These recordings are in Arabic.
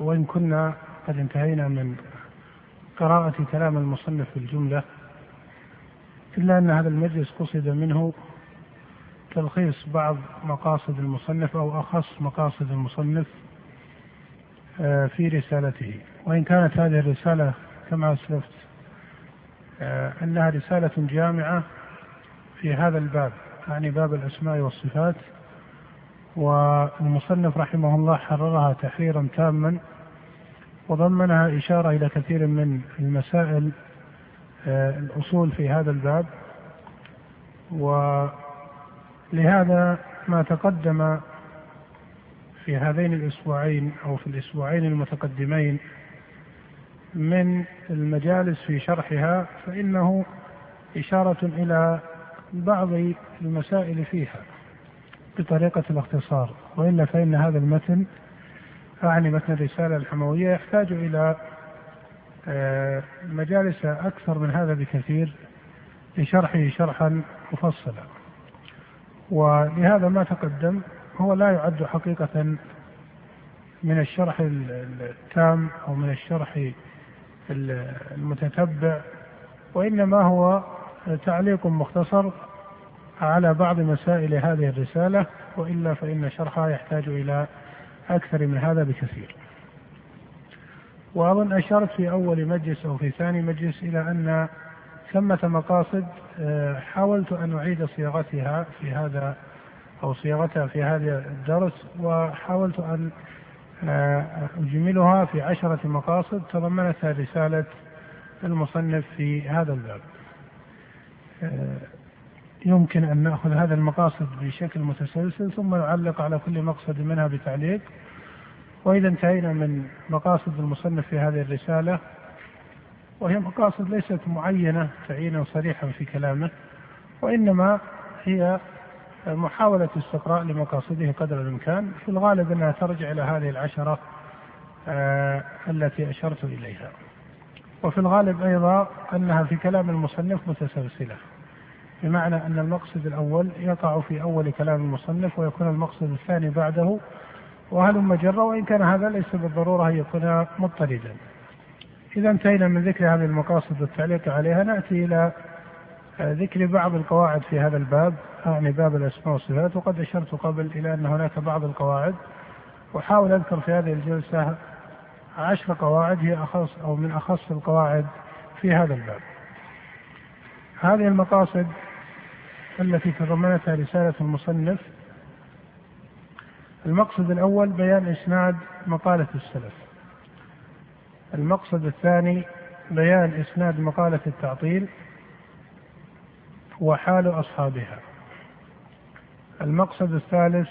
وإن كنا قد انتهينا من قراءة كلام المصنف في الجملة إلا أن هذا المجلس قصد منه تلخيص بعض مقاصد المصنف أو أخص مقاصد المصنف آه، في رسالته. وإن كانت هذه الرسالة كما أسلفت آه، أنها رسالة جامعة في هذا الباب يعني باب الأسماء والصفات والمصنف رحمه الله حررها تحريرا تاما وضمنها إشارة إلى كثير من المسائل آه، الأصول في هذا الباب. ولهذا ما تقدم في هذين الأسبوعين أو في الأسبوعين المتقدمين من المجالس في شرحها فإنه إشارة إلى بعض المسائل فيها. بطريقة الاختصار وإلا فإن هذا المتن أعني متن الرسالة الحموية يحتاج إلى آه، مجالس أكثر من هذا بكثير لشرحه شرحا مفصلا. ولهذا ما تقدم هو لا يعد حقيقة من الشرح التام أو من الشرح المتتبع وإنما هو تعليق مختصر على بعض مسائل هذه الرسالة وإلا فإن شرحها يحتاج إلى أكثر من هذا بكثير. وأظن أشرت في أول مجلس أو في ثاني مجلس إلى أن ثمة مقاصد آه، حاولت أن أعيد صياغتها في هذا أو صياغتها في هذا الدرس وحاولت أن آه، أجملها في عشرة مقاصد تضمنتها رسالة المصنف في هذا الباب. آه، يمكن أن نأخذ هذا المقاصد بشكل متسلسل ثم نعلق على كل مقصد منها بتعليق. وإذا انتهينا من مقاصد المصنف في هذه الرسالة وهي مقاصد ليست معينة تعيينا صريحا في كلامه وإنما هي محاولة استقراء لمقاصده قدر الإمكان. في الغالب أنها ترجع إلى هذه العشرة آه التي أشرت إليها. وفي الغالب أيضا أنها في كلام المصنف متسلسلة. بمعنى أن المقصد الأول يقع في أول كلام المصنف ويكون المقصد الثاني بعده وهلم جرة وإن كان هذا ليس بالضرورة أن يكون مضطردا. إذا انتهينا من ذكر هذه المقاصد والتعليق عليها نأتي إلى ذكر بعض القواعد في هذا الباب أعني باب الأسماء والصفات وقد أشرت قبل إلى أن هناك بعض القواعد. وحاول أذكر في هذه الجلسة عشر قواعد هي أخص أو من أخص القواعد في هذا الباب. هذه المقاصد التي تضمنتها رسالة المصنف. المقصد الأول بيان إسناد مقالة السلف. المقصد الثاني بيان إسناد مقالة التعطيل وحال أصحابها. المقصد الثالث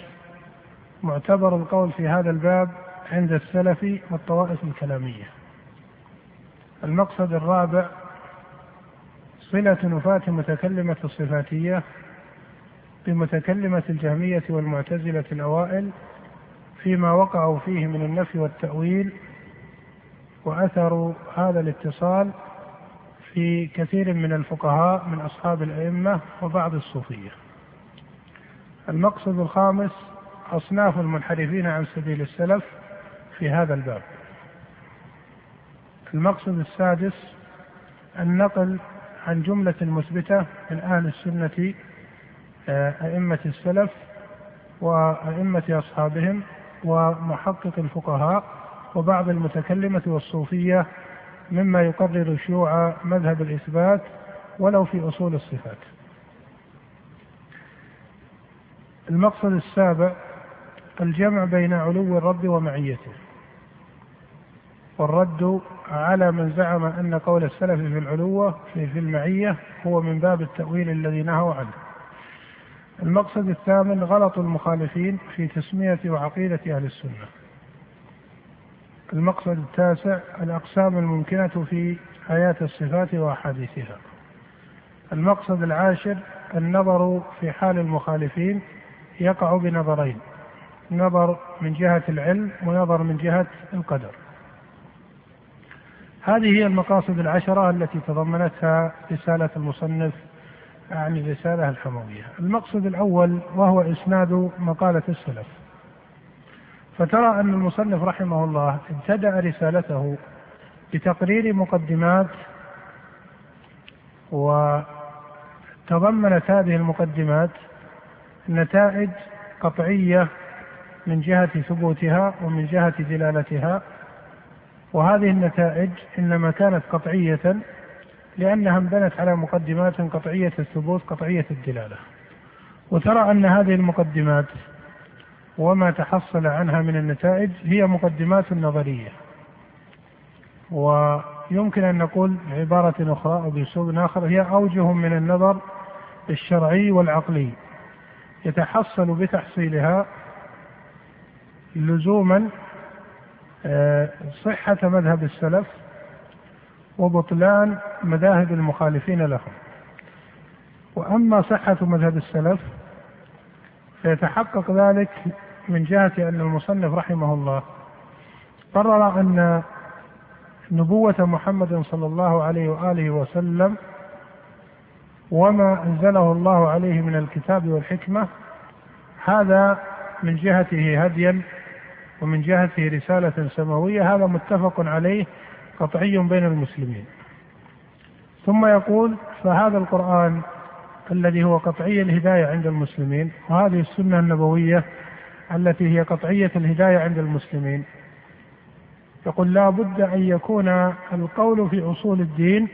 معتبر القول في هذا الباب عند السلف والطوائف الكلامية. المقصد الرابع صلة نفاة متكلمة الصفاتية بمتكلمة الجهمية والمعتزلة الأوائل فيما وقعوا فيه من النفي والتأويل وأثر هذا الاتصال في كثير من الفقهاء من أصحاب الأئمة وبعض الصوفية. المقصد الخامس أصناف المنحرفين عن سبيل السلف في هذا الباب. المقصد السادس النقل عن جملة مثبتة من أهل السنة آه، أئمة السلف وأئمة أصحابهم ومحقق الفقهاء وبعض المتكلمة والصوفية مما يقرر شيوع مذهب الإثبات ولو في أصول الصفات. المقصد السابع الجمع بين علو الرب ومعيته. والرد على من زعم أن قول السلف في العلوة في, في المعية هو من باب التأويل الذي نهوا عنه. المقصد الثامن غلط المخالفين في تسمية وعقيدة أهل السنة. المقصد التاسع الأقسام الممكنة في آيات الصفات وأحاديثها. المقصد العاشر النظر في حال المخالفين يقع بنظرين نظر من جهة العلم ونظر من جهة القدر. هذه هي المقاصد العشرة التي تضمنتها رسالة المصنف عن الرسالة الحموية. المقصد الأول وهو إسناد مقالة السلف. فترى أن المصنف رحمه الله ابتدأ رسالته بتقرير مقدمات وتضمنت هذه المقدمات نتائج قطعية من جهة ثبوتها ومن جهة دلالتها وهذه النتائج إنما كانت قطعية لأنها انبنت على مقدمات قطعية الثبوت قطعية الدلالة. وترى أن هذه المقدمات وما تحصل عنها من النتائج هي مقدمات نظرية. ويمكن أن نقول بعبارة أخرى أو بأسلوب آخر هي أوجه من النظر الشرعي والعقلي. يتحصل بتحصيلها لزوما صحة مذهب السلف وبطلان مذاهب المخالفين لهم. وأما صحة مذهب السلف فيتحقق ذلك من جهة أن المصنف رحمه الله قرر أن نبوة محمد صلى الله عليه وآله وسلم وما أنزله الله عليه من الكتاب والحكمة هذا من جهته هديا ومن جهته رسالة سماوية هذا متفق عليه قطعي بين المسلمين. ثم يقول فهذا القرآن الذي هو قطعي الهداية عند المسلمين وهذه السنة النبوية التي هي قطعية الهداية عند المسلمين. يقول لا بد أن يكون القول في أصول الدين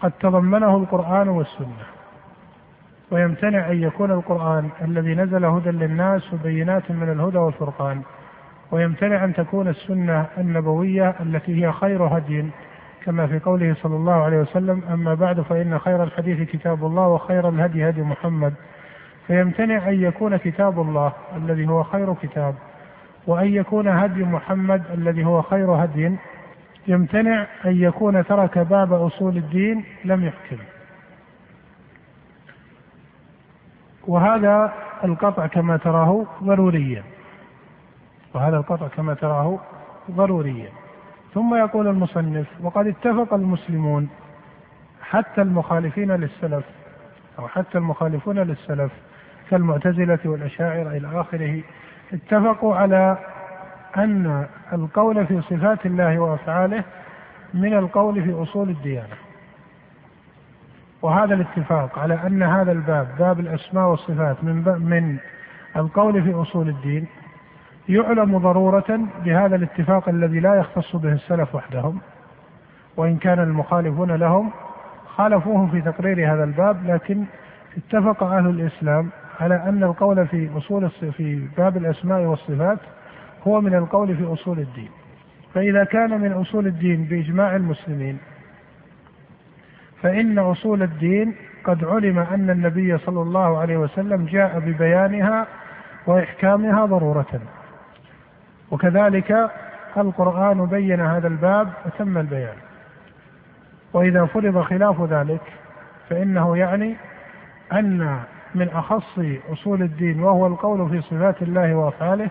قد تضمنه القرآن والسنة. ويمتنع أن يكون القرآن الذي نزل هدى للناس وبينات من الهدى والفرقان. ويمتنع أن تكون السنة النبوية التي هي خير هدي كما في قوله صلى الله عليه وسلم أما بعد فإن خير الحديث كتاب الله وخير الهدي هدي محمد. فيمتنع أن يكون كتاب الله الذي هو خير كتاب وأن يكون هدي محمد الذي هو خير هدي. يمتنع أن يكون ترك باب أصول الدين لم يحكم. وهذا القطع كما تراه ضروريا. وهذا القطع كما تراه ضروريا. ثم يقول المصنف وقد اتفق المسلمون حتى المخالفين للسلف أو حتى المخالفون للسلف كالمعتزلة والأشاعرة إلى آخره اتفقوا على أن القول في صفات الله وأفعاله من القول في أصول الديانة. وهذا الاتفاق على أن هذا الباب باب الأسماء والصفات من من القول في أصول الدين يعلم ضرورة بهذا الاتفاق الذي لا يختص به السلف وحدهم وإن كان المخالفون لهم خالفوهم في تقرير هذا الباب لكن اتفق أهل الإسلام على أن القول في أصول في باب الأسماء والصفات هو من القول في أصول الدين. فإذا كان من أصول الدين بإجماع المسلمين فإن أصول الدين قد علم أن النبي صلى الله عليه وسلم جاء ببيانها وإحكامها ضرورة. وكذلك القرآن بين هذا الباب وتم البيان. وإذا فرض خلاف ذلك فإنه يعني أن من أخص أصول الدين وهو القول في صفات الله وأفعاله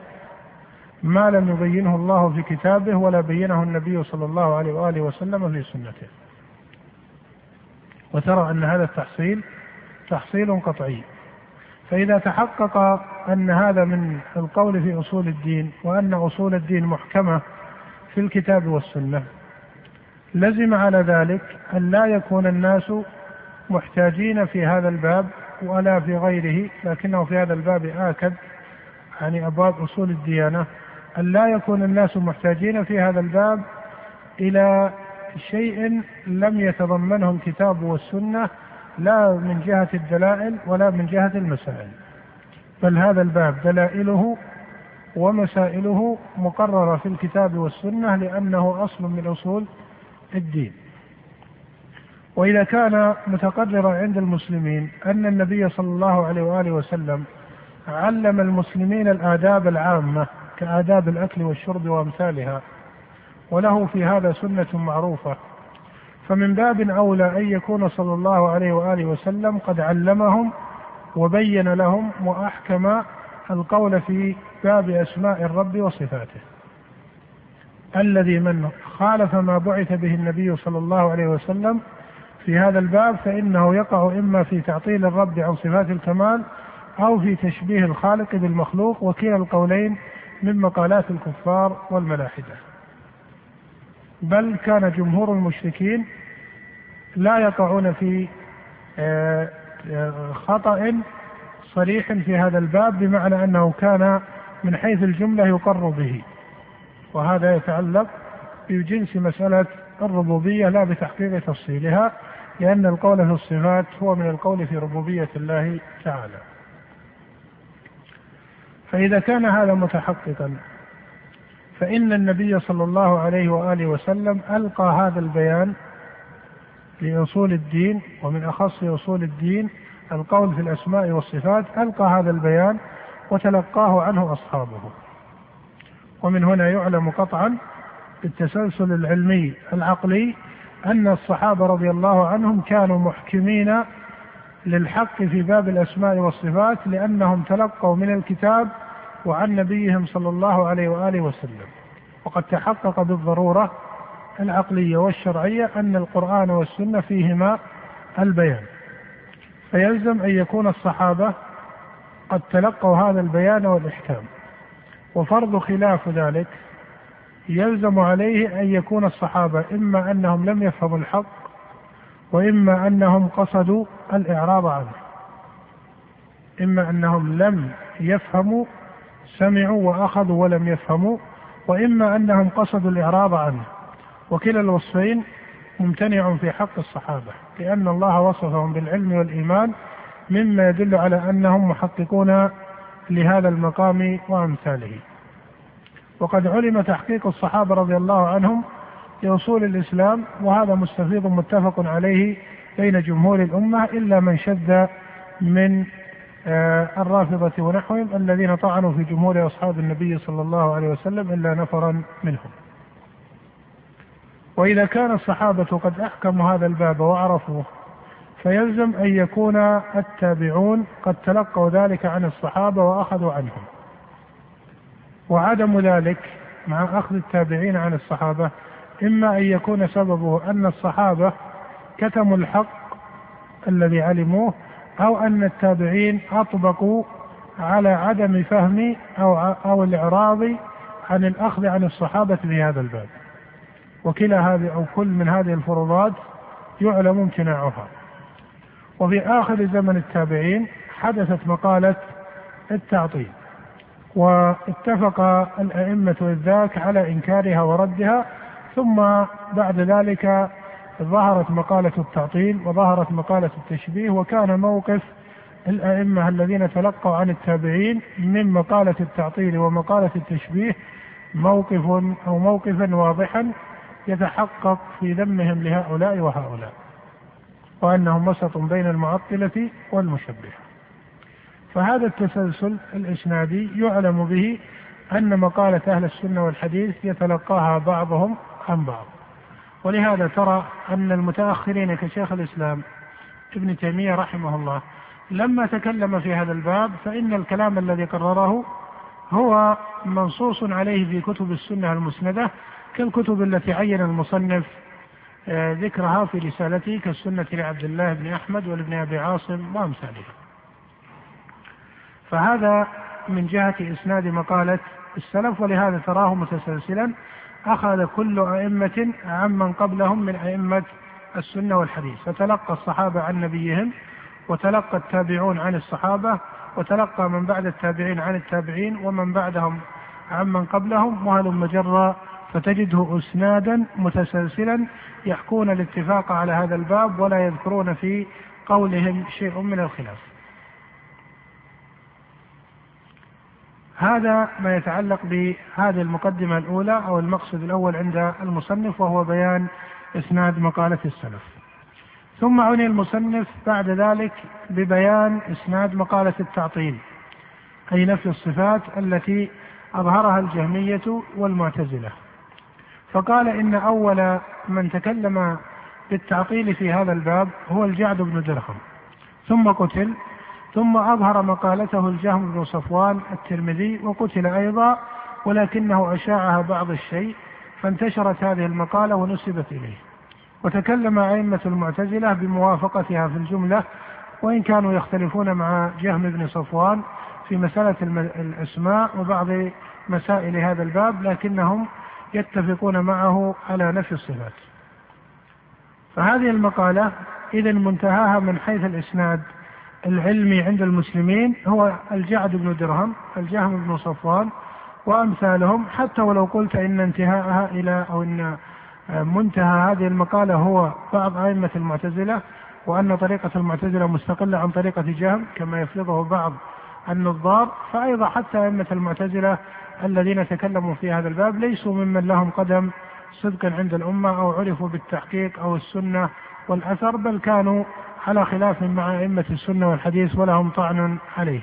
ما لم يبينه الله في كتابه ولا بينه النبي صلى الله عليه وآله وسلم في سنته. وترى أن هذا التحصيل تحصيل قطعي. فإذا تحقق أن هذا من القول في أصول الدين وأن أصول الدين محكمة في الكتاب والسنة لزم على ذلك أن لا يكون الناس محتاجين في هذا الباب ولا في غيره لكنه في هذا الباب آكد يعني أبواب أصول الديانة أن لا يكون الناس محتاجين في هذا الباب إلى شيء لم يتضمنه الكتاب والسنة لا من جهة الدلائل ولا من جهة المسائل. بل هذا الباب دلائله ومسائله مقررة في الكتاب والسنة لأنه أصل من أصول الدين. وإذا كان متقررا عند المسلمين أن النبي صلى الله عليه وآله وسلم علم المسلمين الآداب العامة كآداب الأكل والشرب وأمثالها وله في هذا سنة معروفة فمن باب أولى أن يكون صلى الله عليه وآله وسلم قد علمهم وبين لهم وأحكم القول في باب أسماء الرب وصفاته. الذي من خالف ما بعث به النبي صلى الله عليه وسلم في هذا الباب فإنه يقع إما في تعطيل الرب عن صفات الكمال أو في تشبيه الخالق بالمخلوق وكلا القولين من مقالات الكفار والملاحدة. بل كان جمهور المشركين لا يقعون في آه، آه، خطأ صريح في هذا الباب بمعنى أنه كان من حيث الجملة يقر به. وهذا يتعلق بجنس مسألة الربوبية لا بتحقيق تفصيلها لأن القول في الصفات هو من القول في ربوبية الله تعالى. فإذا كان هذا متحققا فإن النبي صلى الله عليه وآله وسلم ألقى هذا البيان لأصول الدين ومن أخص أصول الدين القول في الأسماء والصفات ألقى هذا البيان وتلقاه عنه أصحابه. ومن هنا يعلم قطعا بالتسلسل العلمي العقلي أن الصحابة رضي الله عنهم كانوا محكمين للحق في باب الأسماء والصفات لأنهم تلقوا من الكتاب وعن نبيهم صلى الله عليه وآله وسلم. وقد تحقق بالضرورة العقلية والشرعية أن القرآن والسنة فيهما البيان. فيلزم أن يكون الصحابة قد تلقوا هذا البيان والإحكام. وفرض خلاف ذلك يلزم عليه أن يكون الصحابة إما أنهم لم يفهموا الحق وإما أنهم قصدوا الإعراض عنه. إما أنهم لم يفهموا سمعوا وأخذوا ولم يفهموا وإما أنهم قصدوا الإعراض عنه. وكلا الوصفين ممتنع في حق الصحابة لأن الله وصفهم بالعلم والإيمان مما يدل على أنهم محققون لهذا المقام وأمثاله. وقد علم تحقيق الصحابة رضي الله عنهم لأصول الإسلام وهذا مستفيض متفق عليه بين جمهور الأمة إلا من شذ من الرافضة ونحوهم الذين طعنوا في جمهور أصحاب النبي صلى الله عليه وسلم إلا نفرا منهم. وإذا كان الصحابة قد أحكموا هذا الباب وعرفوه فيلزم أن يكون التابعون قد تلقوا ذلك عن الصحابة وأخذوا عنهم. وعدم ذلك مع أخذ التابعين عن الصحابة إما أن يكون سببه أن الصحابة كتموا الحق الذي علموه أو أن التابعين أطبقوا على عدم فهم أو أو الإعراض عن الأخذ عن الصحابة في هذا الباب. وكلا هذه أو كل من هذه الفروضات يعلم امتناعها. وفي آخر زمن التابعين حدثت مقالة التعطيل واتفق الأئمة ذاك على إنكارها وردها ثم بعد ذلك ظهرت مقالة التعطيل وظهرت مقالة التشبيه وكان موقف الأئمة الذين تلقوا عن التابعين من مقالة التعطيل ومقالة التشبيه موقف أو موقفا واضحا يتحقق في ذمهم لهؤلاء وهؤلاء وأنهم وسط بين المعطلة والمشبهة. فهذا التسلسل الإسنادي يعلم به أن مقالة أهل السنة والحديث يتلقاها بعضهم عن بعض. ولهذا ترى أن المتأخرين كشيخ الإسلام ابن تيمية رحمه الله لما تكلم في هذا الباب فإن الكلام الذي قرره هو منصوص عليه في كتب السنة المسندة كالكتب التي عين المصنف آه، ذكرها في رسالته كالسنة لعبد الله بن أحمد ولابن أبي عاصم وأمثاله فهذا من جهة إسناد مقالة السلف ولهذا تراه متسلسلا أخذ كل أئمة عمن قبلهم من أئمة السنة والحديث. فتلقى الصحابة عن نبيهم وتلقى التابعون عن الصحابة وتلقى من بعد التابعين عن التابعين ومن بعدهم عمن قبلهم. وهل مجرى؟ فتجده إسنادا متسلسلا يحكون الاتفاق على هذا الباب ولا يذكرون في قولهم شيء من الخلاف. هذا ما يتعلق بهذه المقدمة الأولى أو المقصد الأول عند المصنف وهو بيان إسناد مقالة السلف. ثم عني المصنف بعد ذلك ببيان إسناد مقالة التعطيل أي نفي الصفات التي أظهرها الجهمية والمعتزلة فقال إن أول من تكلم بالتعطيل في هذا الباب هو الجعد بن درهم ثم قتل ثم أظهر مقالته الجهم بن صفوان الترمذي وقتل أيضا ولكنه أشاعها بعض الشيء فانتشرت هذه المقالة ونسبت إليه. وتكلم أئمة المعتزلة بموافقتها في الجملة وإن كانوا يختلفون مع جهم بن صفوان في مسألة الأسماء وبعض مسائل هذا الباب لكنهم يتفقون معه على نفي الصفات. فهذه المقالة إذا منتهاها من حيث الإسناد. العلمي عند المسلمين هو الجعد بن درهم الجهم بن صفوان وأمثالهم. حتى ولو قلت إن انتهاءها إلى أو إن منتهى هذه المقالة هو بعض أئمة المعتزلة وأن طريقة المعتزلة مستقلة عن طريقة جهم كما يفرضه بعض النظار. فأيضا حتى أئمة المعتزلة الذين تكلموا في هذا الباب ليسوا ممن لهم قدم صدقا عند الأمة أو عرفوا بالتحقيق أو السنة والأثر بل كانوا على خلاف مع أئمة السنة والحديث ولهم طعن عليه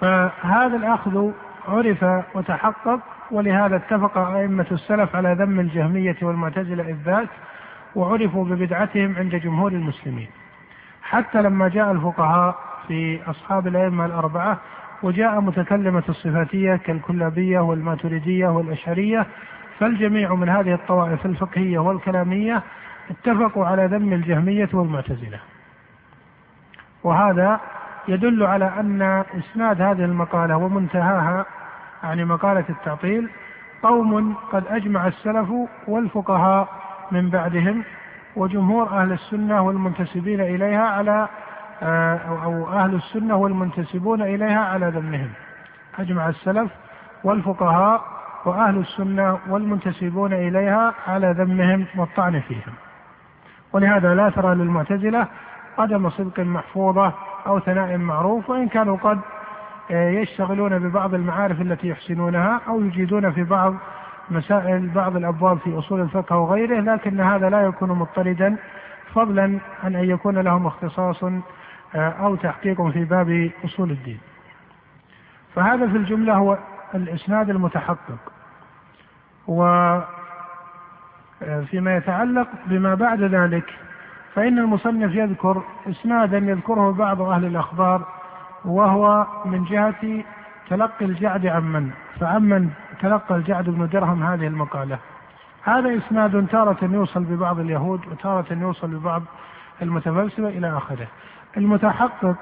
فهذا الأخذ عرف وتحقق ولهذا اتفق أئمة السلف على ذم الجهمية والمعتزلة إذ ذاك وعرفوا ببدعتهم عند جمهور المسلمين. حتى لما جاء الفقهاء في أصحاب الأئمة الأربعة وجاء متكلمة الصفاتية كالكلابية والماتريدية والأشعرية فالجميع من هذه الطوائف الفقهية والكلامية اتفقوا على ذم الجهمية والمعتزلة. وهذا يدل على أن إسناد هذه المقالة ومنتهاها يعني مقالة التعطيل قوم قد أجمع السلف والفقهاء من بعدهم وجمهور أهل السنة والمنتسبين إليها على آه، أو أهل السنة والمنتسبون إليها على ذمهم. أجمع السلف والفقهاء وأهل السنة والمنتسبون إليها على ذمهم والطعن فيهم. ولهذا لا ترى للمعتزلة قدم صدق محفوظة أو ثناء معروف وإن كانوا قد آه، يشتغلون ببعض المعارف التي يحسنونها أو يجيدون في بعض مسائل بعض الأبواب في أصول الفقه وغيره لكن هذا لا يكون مضطردا فضلا عن أن يكون لهم اختصاص آه، أو تحقيق في باب أصول الدين. فهذا في الجملة هو الإسناد المتحقق. و آه، يتعلق بما بعد ذلك فإن المصنف يذكر إسنادا يذكره بعض أهل الأخبار وهو من جهة تلقي الجعد عمن فعمن تلقى الجعد بن درهم هذه المقالة. هذا إسناد تارة يوصل ببعض اليهود وتارة يوصل ببعض المتفلسفة إلى آخره. المتحقق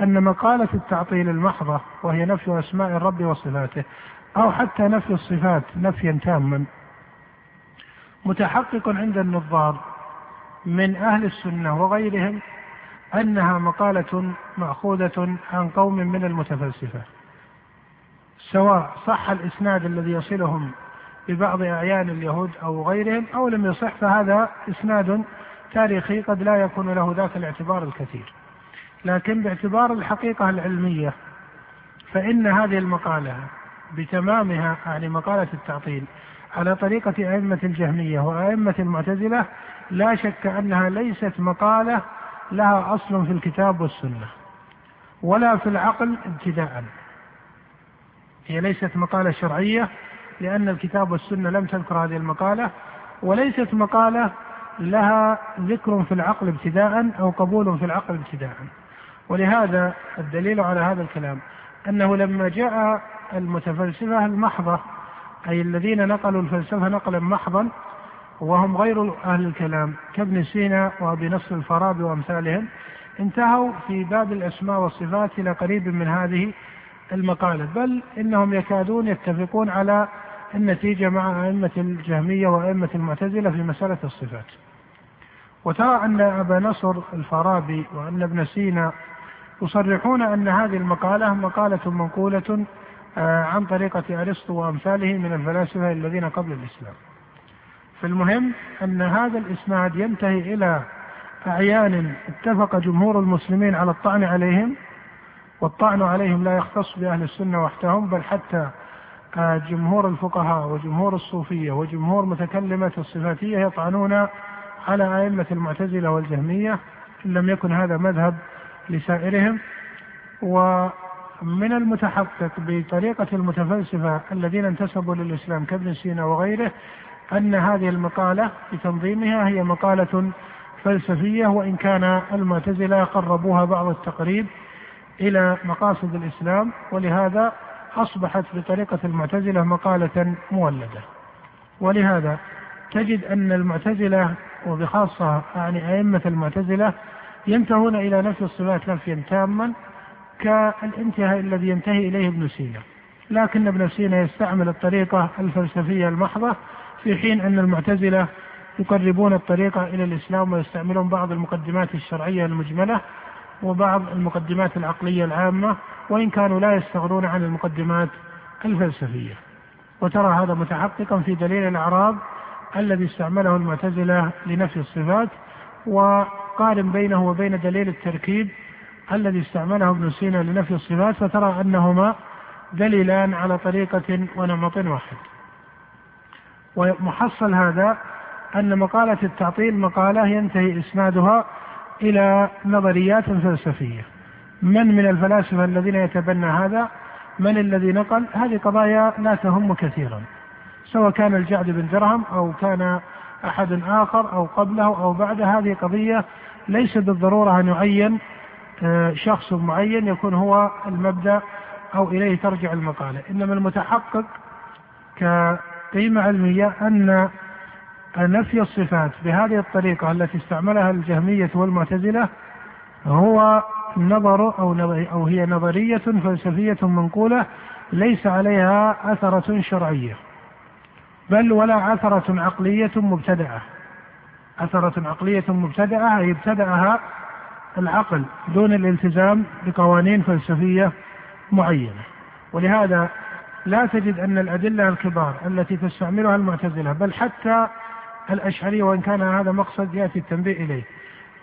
أن مقالة التعطيل المحضة وهي نفي أسماء الرب وصفاته أو حتى نفي الصفات نفيا تاما متحقق عند النظار من أهل السنة وغيرهم أنها مقالة مأخوذة عن قوم من المتفلسفة سواء صح الإسناد الذي يصلهم ببعض أعيان اليهود أو غيرهم أو لم يصح فهذا إسناد تاريخي قد لا يكون له ذاك الاعتبار الكثير. لكن باعتبار الحقيقة العلمية فإن هذه المقالة بتمامها يعني مقالة التعطيل على طريقة أئمة الجهمية وأئمة المعتزلة لا شك أنها ليست مقالة لها أصل في الكتاب والسنة ولا في العقل ابتداء. هي ليست مقالة شرعية لأن الكتاب والسنة لم تذكر هذه المقالة وليست مقالة لها ذكر في العقل ابتداء أو قبول في العقل ابتداء. ولهذا الدليل على هذا الكلام أنه لما جاء المتفلسفة المحضة أي الذين نقلوا الفلسفة نقلا محضا وهم غير أهل الكلام كابن سينا وأبي نصر الفارابي وأمثالهم انتهوا في باب الأسماء والصفات إلى قريب من هذه المقالة. بل إنهم يكادون يتفقون على النتيجة مع أئمة الجهمية وأئمة المعتزلة في مسألة الصفات. وترى أن أبا نصر الفارابي وأن ابن سينا يصرحون أن هذه المقالة مقالة منقولة آه، عن طريقة أرسطو وأمثاله من الفلاسفة الذين قبل الإسلام. فالمهم أن هذا الإسناد ينتهي إلى أعيان اتفق جمهور المسلمين على الطعن عليهم والطعن عليهم لا يختص بأهل السنة وحدهم بل حتى جمهور الفقهاء وجمهور الصوفية وجمهور متكلمة الصفاتية يطعنون على أئمة المعتزلة والجهمية إن لم يكن هذا مذهب لسائرهم ومن المتحقق بطريقة المتفلسفة الذين انتسبوا للإسلام كابن سينا وغيره أن هذه المقالة بتنظيمها هي مقالة فلسفية وإن كان المعتزلة قربوها بعض التقريب إلى مقاصد الإسلام ولهذا أصبحت بطريقة المعتزلة مقالة مولدة. ولهذا تجد أن المعتزلة وبخاصة يعني أئمة المعتزلة ينتهون إلى نفي الصفات نفيا تاما كالانتهاء الذي ينتهي إليه ابن سينا. لكن ابن سينا يستعمل الطريقة الفلسفية المحضة في حين أن المعتزلة يقربون الطريقة إلى الإسلام ويستعملون بعض المقدمات الشرعية المجملة وبعض المقدمات العقلية العامة وإن كانوا لا يستغنون عن المقدمات الفلسفية. وترى هذا متحققا في دليل الأعراض الذي استعمله المعتزلة لنفي الصفات وقارن بينه وبين دليل التركيب الذي استعمله ابن سينا لنفي الصفات فترى أنهما دليلان على طريقة ونمط واحد. ومحصل هذا أن مقالة التعطيل مقالة ينتهي إسنادها إلى نظريات فلسفية. من من الفلاسفة الذين يتبنى هذا؟ من الذي نقل؟ هذه قضايا لا تهم كثيرا. سواء كان الجعد بن درهم أو كان أحد آخر أو قبله أو بعده هذه قضية ليس بالضرورة أن يعين آه، شخص معين يكون هو المبدأ أو إليه ترجع المقالة إنما المتحقق كقيمة علمية أن نفي الصفات بهذه الطريقة التي استعملها الجهمية والمعتزلة هو نظر أو أو هي نظرية فلسفية منقولة ليس عليها أثرة شرعية بل ولا عثرة عقلية مبتدعة. عثرة عقلية مبتدعة أي ابتدعها العقل دون الالتزام بقوانين فلسفية معينة. ولهذا لا تجد أن الأدلة الكبار التي تستعملها المعتزلة بل حتى الأشعرية وإن كان هذا مقصد يأتي التنبيه إليه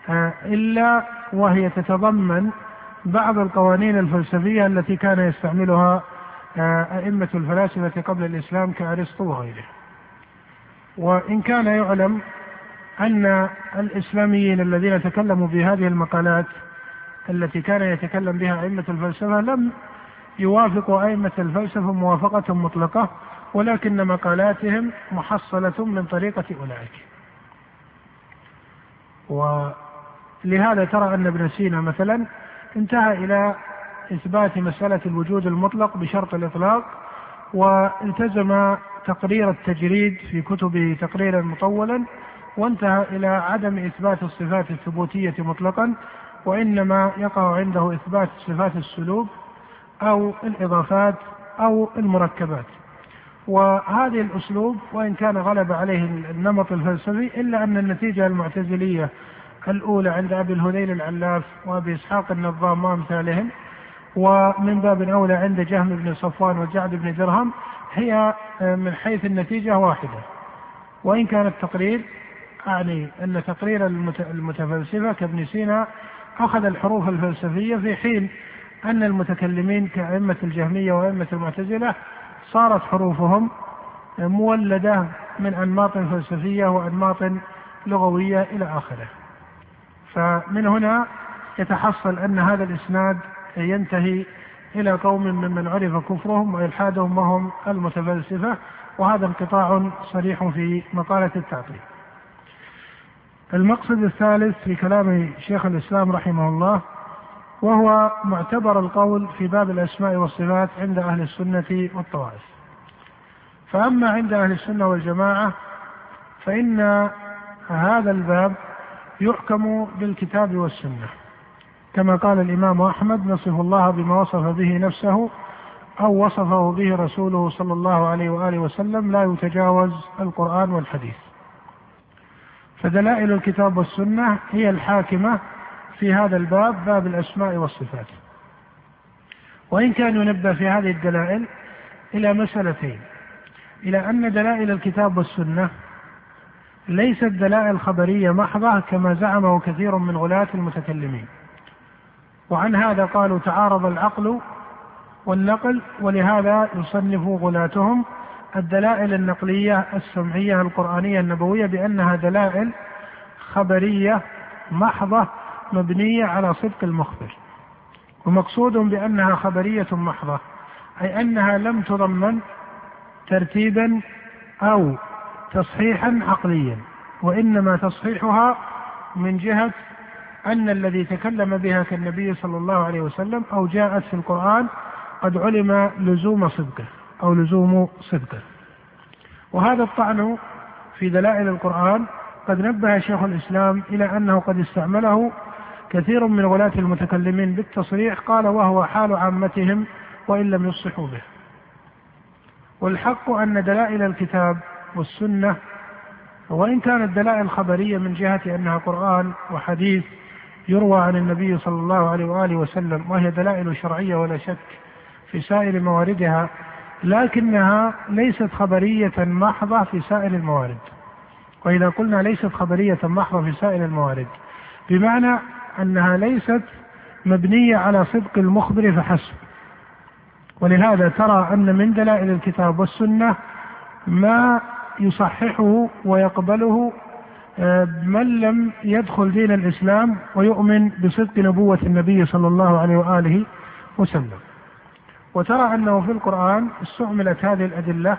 آه، إلا وهي تتضمن بعض القوانين الفلسفية التي كان يستعملها آه، أئمة الفلاسفة قبل الإسلام كأرسطو وغيره. وإن كان يعلم أن الإسلاميين الذين تكلموا بهذه المقالات التي كان يتكلم بها أئمة الفلسفة لم يوافقوا أئمة الفلسفة موافقة مطلقة ولكن مقالاتهم محصلة من طريقة أولئك. ولهذا ترى أن ابن سينا مثلا انتهى إلى إثبات مسألة الوجود المطلق بشرط الإطلاق والتزم تقرير التجريد في كتبه تقريرا مطولا وانتهى إلى عدم إثبات الصفات الثبوتية مطلقا وإنما يقع عنده إثبات صفات السلوك أو الإضافات أو المركبات. وهذه الأسلوب وإن كان غلب عليه النمط الفلسفي إلا أن النتيجة المعتزلية الأولى عند أبي الهذيل العلاف وأبي إسحاق النظام وأمثالهم ومن باب أولى عند جهم بن صفوان وجعد بن درهم هي من حيث النتيجة واحدة وإن كان التقرير أعني أن تقرير المتفلسفة كابن سينا أخذ الحروف الفلسفية في حين أن المتكلمين كأئمة الجهمية وأئمة المعتزلة صارت حروفهم مولدة من أنماط فلسفية وأنماط لغوية إلى آخره. فمن هنا يتحصل أن هذا الإسناد ينتهي إلى قوم ممن عرف كفرهم وإلحادهم وهم المتفلسفة وهذا انقطاع صريح في مقالة التعطيل. المقصد الثالث في كلام شيخ الإسلام رحمه الله وهو معتبر القول في باب الأسماء والصفات عند أهل السنة والطوائف. فأما عند أهل السنة والجماعة فإن هذا الباب يحكم بالكتاب والسنة. كما قال الإمام أحمد نصف الله بما وصف به نفسه أو وصفه به رسوله صلى الله عليه وآله وسلم لا يتجاوز القرآن والحديث. فدلائل الكتاب والسنة هي الحاكمة في هذا الباب باب الأسماء والصفات. وإن كان ينبه في هذه الدلائل إلى مسألتين. إلى أن دلائل الكتاب والسنة ليست دلائل خبرية محضة كما زعمه كثير من غلاة المتكلمين. وعن هذا قالوا تعارض العقل والنقل ولهذا يصنف غلاتهم الدلائل النقلية السمعية القرآنية النبوية بأنها دلائل خبرية محضة مبنية على صدق المخبر ومقصود بأنها خبرية محضة أي أنها لم تضمن ترتيبا أو تصحيحا عقليا وإنما تصحيحها من جهة أن الذي تكلم بها كالنبي صلى الله عليه وسلم أو جاءت في القرآن قد علم لزوم صدقه. أو لزوم صدقه وهذا الطعن في دلائل القرآن قد نبه شيخ الإسلام إلى أنه قد استعمله كثير من ولاة المتكلمين بالتصريح قال وهو حال عامتهم وإن لم يصحوا به. والحق أن دلائل الكتاب والسنة وإن كانت دلائل خبرية من جهة أنها قرآن وحديث يروى عن النبي صلى الله عليه وآله وسلم وهي دلائل شرعية ولا شك في سائر مواردها لكنها ليست خبرية محضة في سائر الموارد. وإذا قلنا ليست خبرية محضة في سائر الموارد بمعنى أنها ليست مبنية على صدق المخبر فحسب. ولهذا ترى أن من دلائل الكتاب والسنة ما يصححه ويقبله آه، من لم يدخل دين الإسلام ويؤمن بصدق نبوة النبي صلى الله عليه وآله وسلم. وترى أنه في القرآن استعملت هذه الأدلة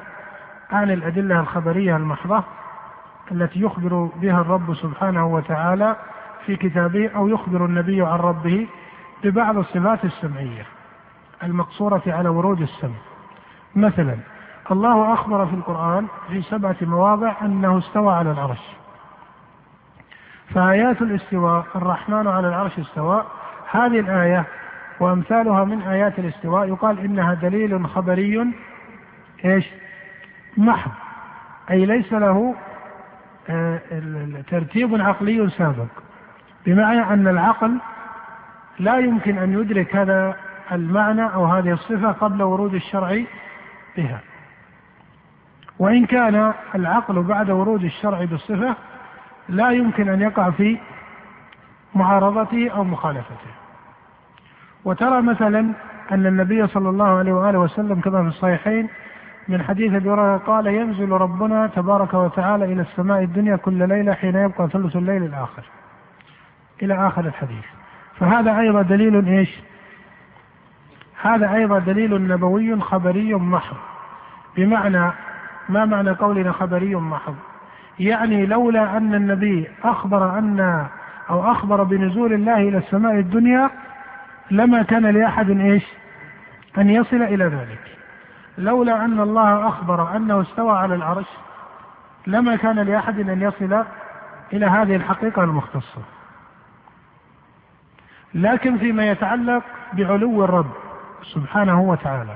عن الأدلة الخبرية المحضة التي يخبر بها الرب سبحانه وتعالى في كتابه أو يخبر النبي عن ربه ببعض الصفات السمعية المقصورة على ورود السمع. مثلا الله أخبر في القرآن في سبعة مواضع أنه استوى على العرش. فآيات الاستواء الرحمن على العرش استوى. هذه الآية وأمثالها من آيات الاستواء. يقال إنها دليل خبري إيش؟ محض. أي ليس له آه، ترتيب عقلي سابق. بمعنى أن العقل لا يمكن أن يدرك هذا المعنى أو هذه الصفة قبل ورود الشرع بها. وإن كان العقل بعد ورود الشرع بالصفة لا يمكن أن يقع في معارضته أو مخالفته. وترى مثلا أن النبي صلى الله عليه وآله وسلم كما في الصحيحين من حديث أبي هريرة قال ينزل ربنا تبارك وتعالى إلى السماء الدنيا كل ليلة حين يبقى ثلث الليل الآخر. إلى آخر الحديث. فهذا أيضا دليل إيش؟ هذا أيضا دليل نبوي خبري محض. بمعنى ما معنى قولنا خبري محض؟ يعني لولا أن النبي أخبر أن أو أخبر بنزول الله إلى السماء الدنيا لما كان لأحد إيش؟ أن يصل إلى ذلك. لولا أن الله أخبر أنه استوى على العرش لما كان لأحد أن يصل إلى هذه الحقيقة المختصة لكن فيما يتعلق بعلو الرب سبحانه وتعالى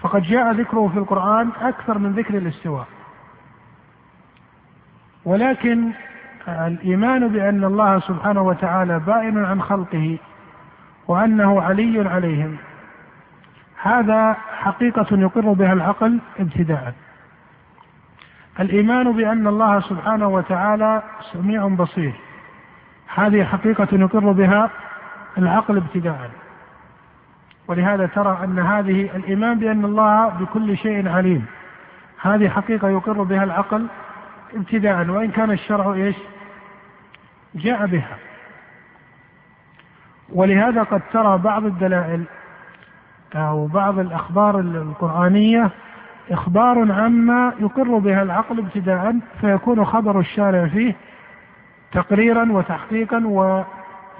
فقد جاء ذكره في القرآن أكثر من ذكر الاستواء ولكن الإيمان بأن الله سبحانه وتعالى بائن عن خلقه وأنه علي عليهم هذا حقيقة يقر بها العقل ابتداء. الإيمان بأن الله سبحانه وتعالى سميع بصير. هذه حقيقة يقر بها العقل ابتداء. ولهذا ترى أن هذه الإيمان بأن الله بكل شيء عليم. هذه حقيقة يقر بها العقل ابتداء وإن كان الشرع إيش؟ جاء بها. ولهذا قد ترى بعض الدلائل أو بعض الأخبار القرآنية إخبار عما يقر بها العقل ابتداء فيكون خبر الشارع فيه تقريرا وتحقيقا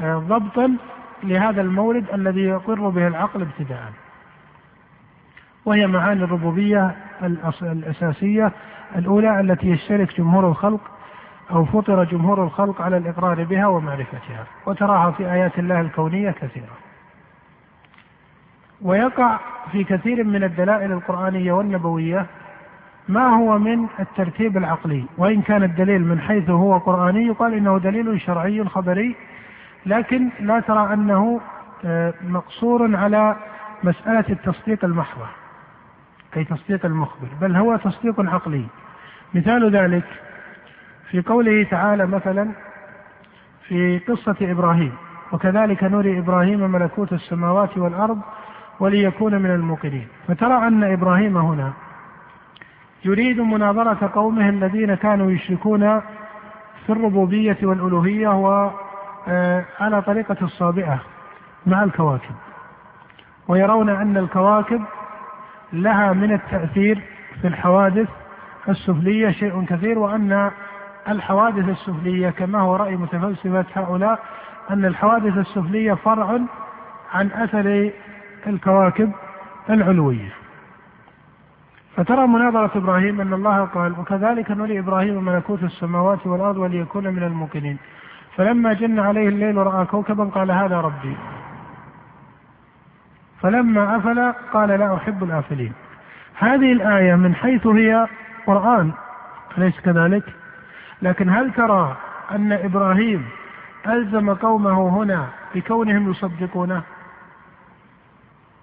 وضبطا لهذا المورد الذي يقر به العقل ابتداء. وهي معاني الربوبية الأساسية الأولى التي يشترك جمهور الخلق أو فطر جمهور الخلق على الإقرار بها ومعرفتها. وتراها في آيات الله الكونية كثيرة. ويقع في كثير من الدلائل القرآنية والنبوية ما هو من الترتيب العقلي. وإن كان الدليل من حيث هو قرآني يقال إنه دليل شرعي خبري. لكن لا ترى أنه آه، مقصور على مسألة التصديق المحضة أي تصديق المخبر. بل هو تصديق عقلي. مثال ذلك في قوله تعالى مثلا في قصة إبراهيم وكذلك نري إبراهيم ملكوت السماوات والأرض وليكون من الموقنين. فترى أن إبراهيم هنا يريد مناظرة قومه الذين كانوا يشركون في الربوبية والألوهية وعلى طريقة الصابئة مع الكواكب. ويرون أن الكواكب لها من التأثير في الحوادث السفلية شيء كثير وأن الحوادث السفلية كما هو رأي متفلسفة هؤلاء أن الحوادث السفلية فرع عن أثر الكواكب العلوية. فترى مناظرة إبراهيم أن الله قال وكذلك نري إبراهيم ملكوت السماوات والأرض وليكون من الموقنين. فلما جن عليه الليل رأى كوكبا قال هذا ربي. فلما أفل قال لا أحب الآفلين. هذه الآية من حيث هي قرآن أليس كذلك؟ لكن هل ترى أن إبراهيم ألزم قومه هنا بكونهم يصدقونه؟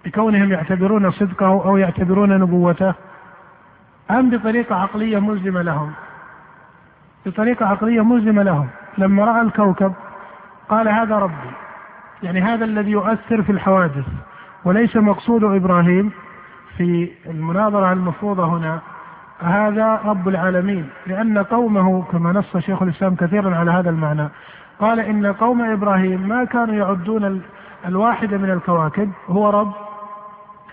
بكونهم يعتبرون صدقه أو يعتبرون نبوته؟ أم بطريقة عقلية ملزمة لهم؟ بطريقة عقلية ملزمة لهم. لما رأى الكوكب قال هذا ربي يعني هذا الذي يؤثر في الحوادث وليس مقصود إبراهيم في المناظرة المفروضة هنا هذا رب العالمين لأن قومه كما نص شيخ الإسلام كثيرا على هذا المعنى. قال إن قوم إبراهيم ما كانوا يعدون الواحد من الكواكب هو رب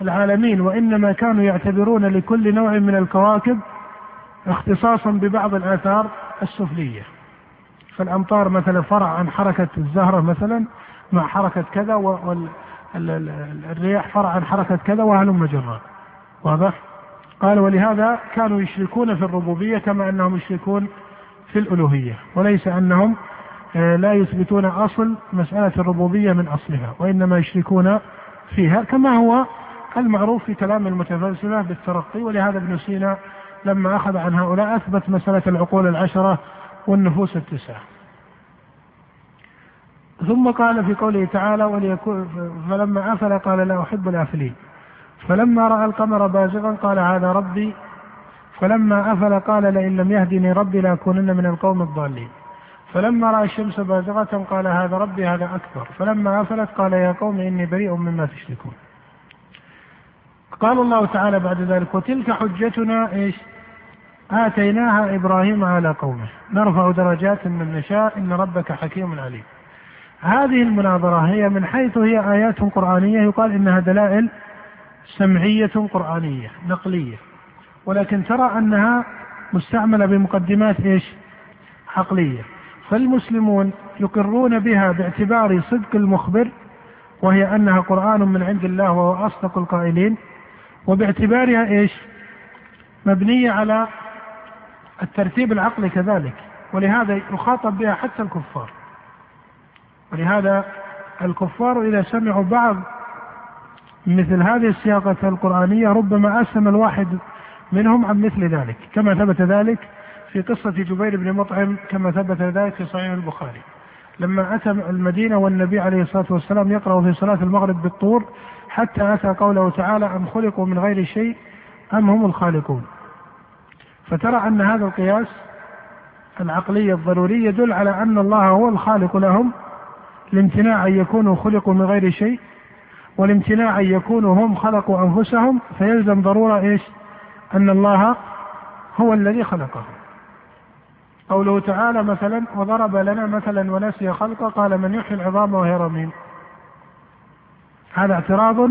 العالمين وإنما كانوا يعتبرون لكل نوع من الكواكب اختصاصا ببعض الآثار السفلية. فالأمطار مثلا فرع عن حركة الزهرة مثلا مع حركة كذا والرياح فرع عن حركة كذا وهلم جرا واضح؟ قال ولهذا كانوا يشركون في الربوبية كما أنهم يشركون في الألوهية وليس أنهم آه، لا يثبتون أصل مسألة الربوبية من أصلها وإنما يشركون فيها كما هو المعروف في كلام المتفلسفة بالترقي ولهذا ابن سينا لما أخذ عن هؤلاء أثبت مسألة العقول العشرة والنفوس التسعة. ثم قال في قوله تعالى وليكون فلما أفل قال لا أحب الآفلين فلما رأى القمر بازغا قال هذا ربي. فلما أفل قال لئن لم يهدني ربي لأكونن من القوم الضالين. فلما رأى الشمس بازغة قال هذا ربي هذا أكبر. فلما أفلت قال يا قوم إني بريء مما تشركون. قال الله تعالى بعد ذلك وتلك حجتنا إيش؟ آتيناها إبراهيم على قومه. نرفع درجات من نشاء إن ربك حكيم عليم. هذه المناظرة هي من حيث هي آيات قرآنية يقال إنها دلائل سمعية قرآنية نقلية. ولكن ترى أنها مستعملة بمقدمات إيش؟ عقلية. فالمسلمون يقرون بها باعتبار صدق المخبر وهي أنها قرآن من عند الله وهو أصدق القائلين وباعتبارها إيش؟ مبنية على الترتيب العقلي كذلك. ولهذا يخاطب بها حتى الكفار. ولهذا الكفار إذا سمعوا بعض مثل هذه السياقة القرآنية ربما أسلم الواحد منهم عن مثل ذلك. كما ثبت ذلك في قصة جبير بن مطعم كما ثبت ذلك في صحيح البخاري. لما أتى المدينة والنبي عليه الصلاة والسلام يقرأ في صلاة المغرب بالطور حتى أتى قوله تعالى أم خلقوا من غير شيء أم هم الخالقون. فترى أن هذا القياس العقلي الضروري يدل على أن الله هو الخالق لهم الامتناع أن يكونوا خلقوا من غير شيء والامتناع أن يكونوا هم خلقوا أنفسهم فيلزم ضرورة إيش؟ أن الله هو الذي خلقهم. قوله تعالى مثلا وضرب لنا مثلا ونسي خلقه قال من يحيي العظام وهي رميم. هذا اعتراض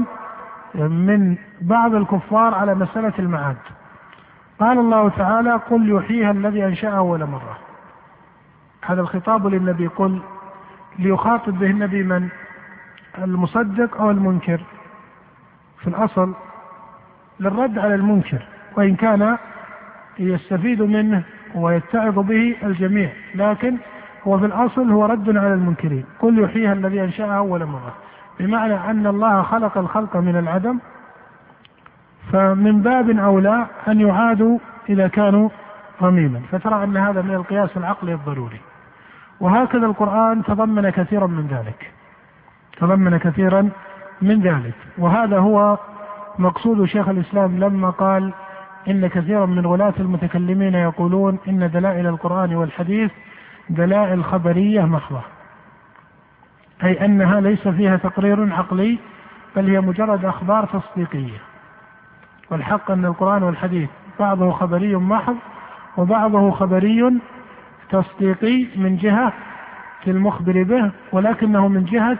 من بعض الكفار على مسألة المعاد. قال الله تعالى قل يحييها الذي أنشأها أول مرة. هذا الخطاب للنبي قل ليخاطب به النبي من؟ المصدق أو المنكر. في الأصل للرد على المنكر وإن كان يستفيد منه ويتعظ به الجميع لكن هو في الأصل هو رد على المنكرين. قل يحييها الذي أنشأها أول مرة. بمعنى أن الله خلق الخلق من العدم فمن باب أولى أن يعادوا إذا كانوا رميما فترى أن هذا من القياس العقلي الضروري. وهكذا القرآن تضمن كثيرا من ذلك. تضمن كثيرا من ذلك. وهذا هو مقصود شيخ الإسلام لما قال إن كثيرا من غلاة المتكلمين يقولون إن دلائل القرآن والحديث دلائل خبرية محضة أي أنها ليس فيها تقرير عقلي بل هي مجرد أخبار تصديقية. والحق أن القرآن والحديث بعضه خبري محض وبعضه خبري تصديقي من جهة المخبر به ولكنه من جهة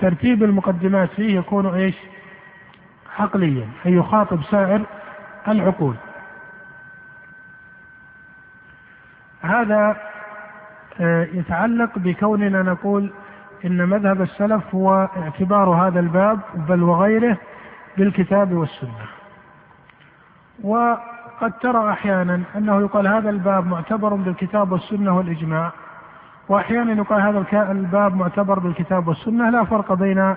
ترتيب المقدمات فيه يكون إيش؟ عقليا أي يخاطب سائر العقول. هذا آه، يتعلق بكوننا نقول إن مذهب السلف هو اعتبار هذا الباب بل وغيره بالكتاب والسنة. وقد ترى أحيانا أنه يقال هذا الباب معتبر بالكتاب والسنة والإجماع وأحيانا يقال هذا الباب معتبر بالكتاب والسنة لا فرق بين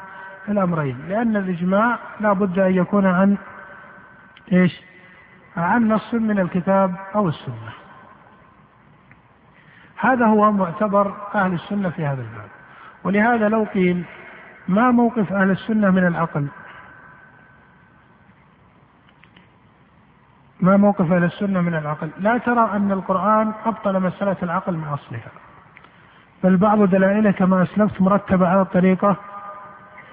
الأمرين لأن الإجماع لا بد أن يكون عن إيش؟ عن نص من الكتاب أو السنة. هذا هو معتبر أهل السنة في هذا الباب. ولهذا لو قيل ما موقف أهل السنة من العقل؟ ما موقف أهل السنة من العقل؟ لا ترى أن القرآن أبطل مسألة العقل من أصلها. بل بعض دلائله كما أسلفت مرتبة على الطريقة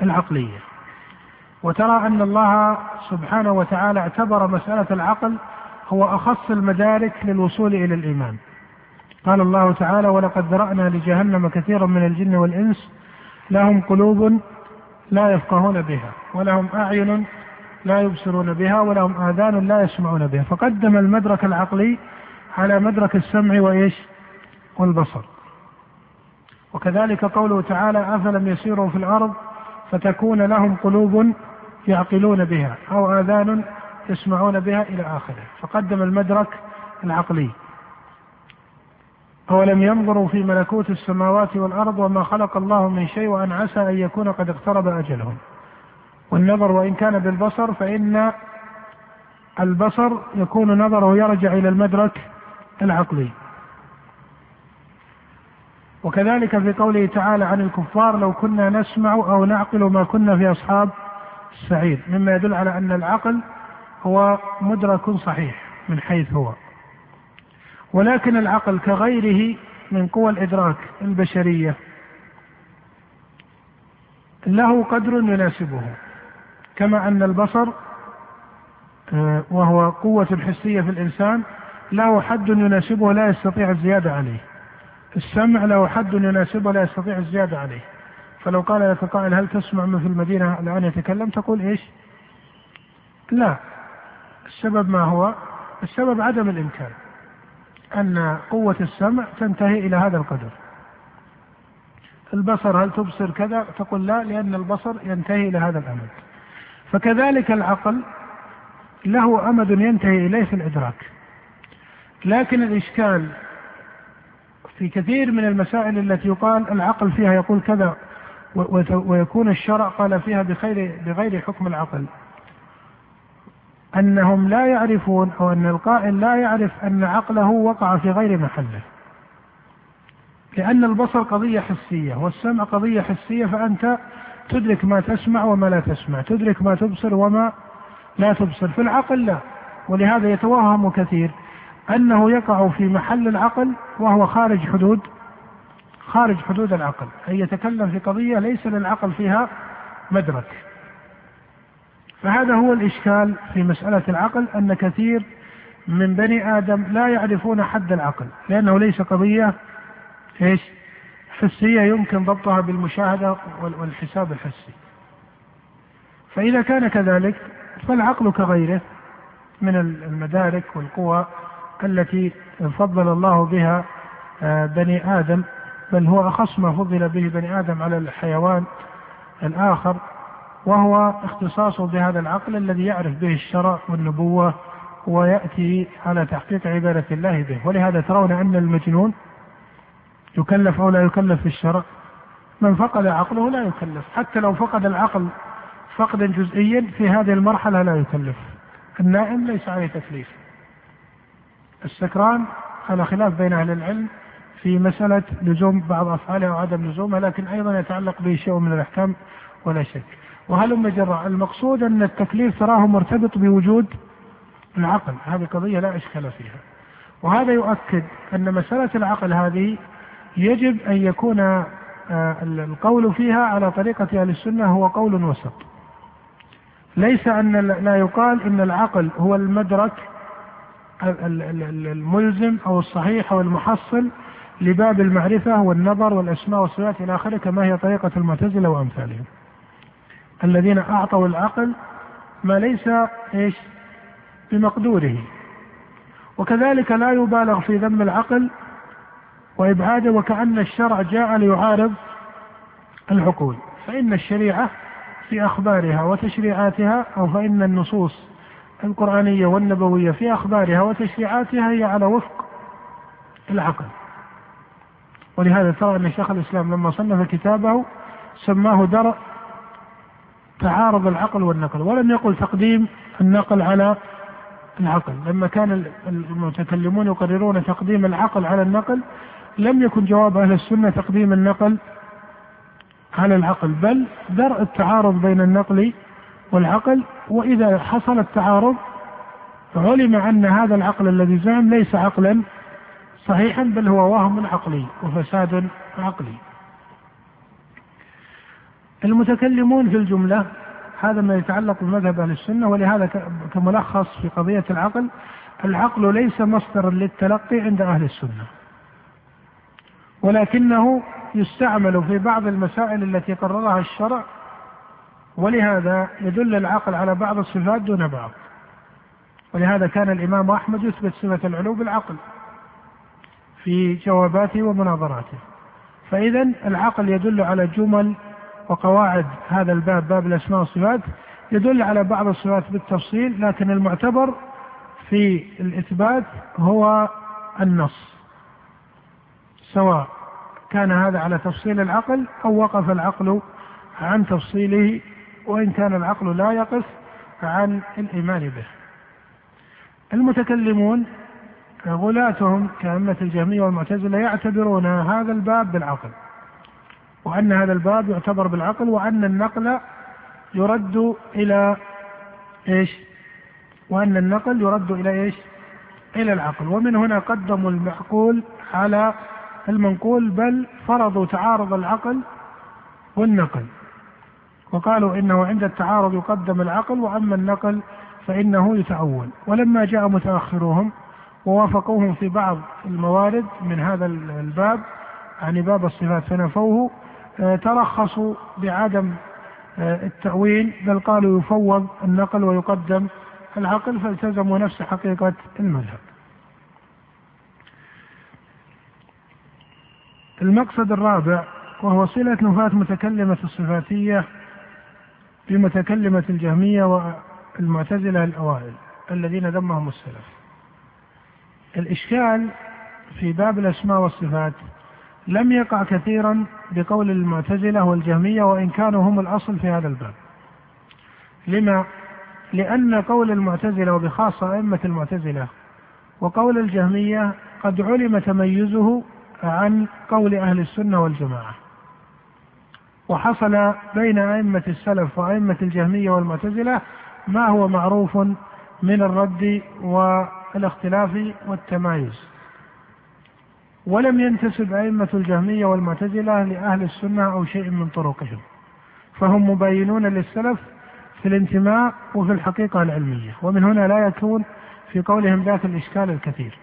العقلية. وترى أن الله سبحانه وتعالى اعتبر مسألة العقل هو أخص المدارك للوصول إلى الإيمان. قال الله تعالى: ولقد ذرأنا لجهنم كثيرا من الجن والإنس لهم قلوب لا يفقهون بها ولهم أعين لا يبصرون بها ولهم آذان لا يسمعون بها فقدم المدرك العقلي على مدرك السمع وإيش؟ والبصر. وكذلك قوله تعالى أفلم يسيروا في الأرض فتكون لهم قلوب يعقلون بها أو آذان يسمعون بها إلى آخره. فقدم المدرك العقلي. أولم ينظروا في ملكوت السماوات والأرض وما خلق الله من شيء وأن عسى أن يكون قد اقترب أجلهم. والنظر وإن كان بالبصر فإن البصر يكون نظره يرجع إلى المدرك العقلي. وكذلك في قوله تعالى عن الكفار لو كنا نسمع أو نعقل ما كنا في أصحاب السعير مما يدل على أن العقل هو مدرك صحيح من حيث هو. ولكن العقل كغيره من قوى الإدراك البشرية له قدر يناسبه كما أن البصر آه، وهو قوة حسية في الإنسان له حد يناسبه لا يستطيع الزيادة عليه. السمع له حد يناسبه لا يستطيع الزيادة عليه. فلو قال لك قائل هل تسمع من في المدينة؟ الآن يتكلم تقول إيش؟ لا. السبب ما هو؟ السبب عدم الإمكان. أن قوة السمع تنتهي إلى هذا القدر. البصر هل تبصر كذا؟ تقول لا لأن البصر ينتهي إلى هذا الأمد. فكذلك العقل له أمد ينتهي إليه في الإدراك. لكن الإشكال في كثير من المسائل التي يقال العقل فيها يقول كذا ويكون الشرع قال فيها بخير بغير حكم العقل. أنهم لا يعرفون أو أن القائل لا يعرف أن عقله وقع في غير محله. لأن البصر قضية حسية والسمع قضية حسية فأنت تدرك ما تسمع وما لا تسمع تدرك ما تبصر وما لا تبصر. في العقل لا ولهذا يتوهم كثير أنه يقع في محل العقل وهو خارج حدود خارج حدود العقل. أي يتكلم في قضية ليس للعقل فيها مدرك. فهذا هو الإشكال في مسألة العقل أن كثير من بني آدم لا يعرفون حد العقل لأنه ليس قضية إيش؟ حسية يمكن ضبطها بالمشاهدة والحساب الحسي. فإذا كان كذلك فالعقل كغيره من المدارك والقوى التي فضل الله بها آه، بني آدم بل هو أخص ما فضل به بني آدم على الحيوان الآخر وهو اختصاصه بهذا العقل الذي يعرف به الشرع والنبوة ويأتي على تحقيق عبادة الله به. ولهذا ترون أن المجنون يكلف أو لا يكلف في الشرع. من فقد عقله لا يكلف. حتى لو فقد العقل فقدا جزئيا في هذه المرحلة لا يكلف. النائم ليس عليه تكليف. السكران على خلاف بين أهل العلم في مسألة لزوم بعض أفعاله وعدم لزومها لكن أيضا يتعلق به شيء من الأحكام ولا شك. وهلم جرى المقصود أن التكليف تراه مرتبط بوجود العقل هذه قضية لا إشكال فيها. وهذا يؤكد أن مسألة العقل هذه يجب أن يكون آه، القول فيها على طريقة أهل السنة هو قول وسط. ليس أن لا يقال إن العقل هو المدرك الملزم أو الصحيح أو المحصل لباب المعرفة والنظر والأسماء والصفات إلى آخره كما هي طريقة المعتزلة وأمثالهم. الذين أعطوا العقل ما ليس إيش؟ بمقدوره. وكذلك لا يبالغ في ذم العقل وإبعاده وكأن الشرع جاء ليعارض العقول، فإن الشريعة في أخبارها وتشريعاتها أو فإن النصوص القرآنية والنبوية في أخبارها وتشريعاتها هي على وفق العقل. ولهذا ترى أن شيخ الإسلام لما صنف كتابه سماه درء تعارض العقل والنقل ولم يقل تقديم النقل على العقل. لما كان المتكلمون يقررون تقديم العقل على النقل لم يكن جواب أهل السنة تقديم النقل على العقل بل درء التعارض بين النقل والعقل وإذا حصل التعارض علم أن هذا العقل الذي زعم ليس عقلا صحيحا بل هو وهم عقلي وفساد عقلي. المتكلمون في الجملة هذا ما يتعلق بمذهب أهل السنة ولهذا كملخص في قضية العقل العقل ليس مصدرا للتلقي عند أهل السنة ولكنه يستعمل في بعض المسائل التي قررها الشرع ولهذا يدل العقل على بعض الصفات دون بعض. ولهذا كان الإمام أحمد يثبت صفة العلو بالعقل في جواباته ومناظراته. فإذا العقل يدل على جمل وقواعد هذا الباب باب الأسماء والصفات يدل على بعض الصفات بالتفصيل لكن المعتبر في الإثبات هو النص. سواء كان هذا على تفصيل العقل أو وقف العقل عن تفصيله وإن كان العقل لا يقف عن الإيمان به. المتكلمون غلاتهم كأئمة الجهمية والمعتزلة يعتبرون هذا الباب بالعقل وأن هذا الباب يعتبر بالعقل وأن النقل يرد إلى إيش؟ وأن النقل يرد إلى إيش؟ إلى العقل. ومن هنا قدموا المعقول على المنقول بل فرضوا تعارض العقل والنقل. وقالوا إنه عند التعارض يقدم العقل وأما النقل فإنه يتأول ولما جاء متأخروهم ووافقوهم في بعض الموارد من هذا الباب يعني باب الصفات فنفوه آه، ترخصوا بعدم آه، التأويل بل قالوا يفوض النقل ويقدم العقل فالتزموا نفس حقيقة المذهب. المقصد الرابع وهو صلة نفاة متكلمة الصفاتية بمتكلمة الجهمية والمعتزلة الأوائل الذين ذمهم السلف. الإشكال في باب الأسماء والصفات لم يقع كثيرا بقول المعتزلة والجهمية وإن كانوا هم الأصل في هذا الباب. لما؟ لأن قول المعتزلة وبخاصة أئمة المعتزلة وقول الجهمية قد علم تميزه عن قول أهل السنة والجماعة وحصل بين أئمة السلف وأئمة الجهمية والمعتزلة ما هو معروف من الرد والاختلاف والتمايز. ولم ينتسب أئمة الجهمية والمعتزلة لأهل السنة أو شيء من طرقهم فهم مبينون للسلف في الانتماء وفي الحقيقة العلمية ومن هنا لا يكون في قولهم ذات الإشكال الكثير.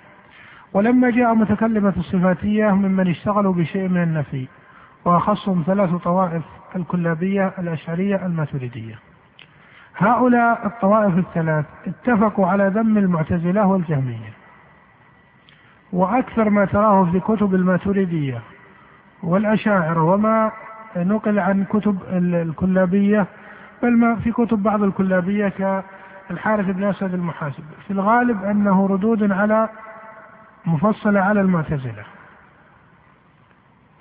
ولما جاء متكلمة الصفاتية ممن اشتغلوا بشيء من النفي وأخصهم ثلاث طوائف الكلابية الأشعرية الماتريدية. هؤلاء الطوائف الثلاث اتفقوا على ذم المعتزلة والجهمية. وأكثر ما تراه في كتب الماتريدية والأشاعرة وما نقل عن كتب الكلابية بل ما في كتب بعض الكلابية كالحارث بن أسد المحاسب. في الغالب أنه ردود على مفصلة على المعتزلة.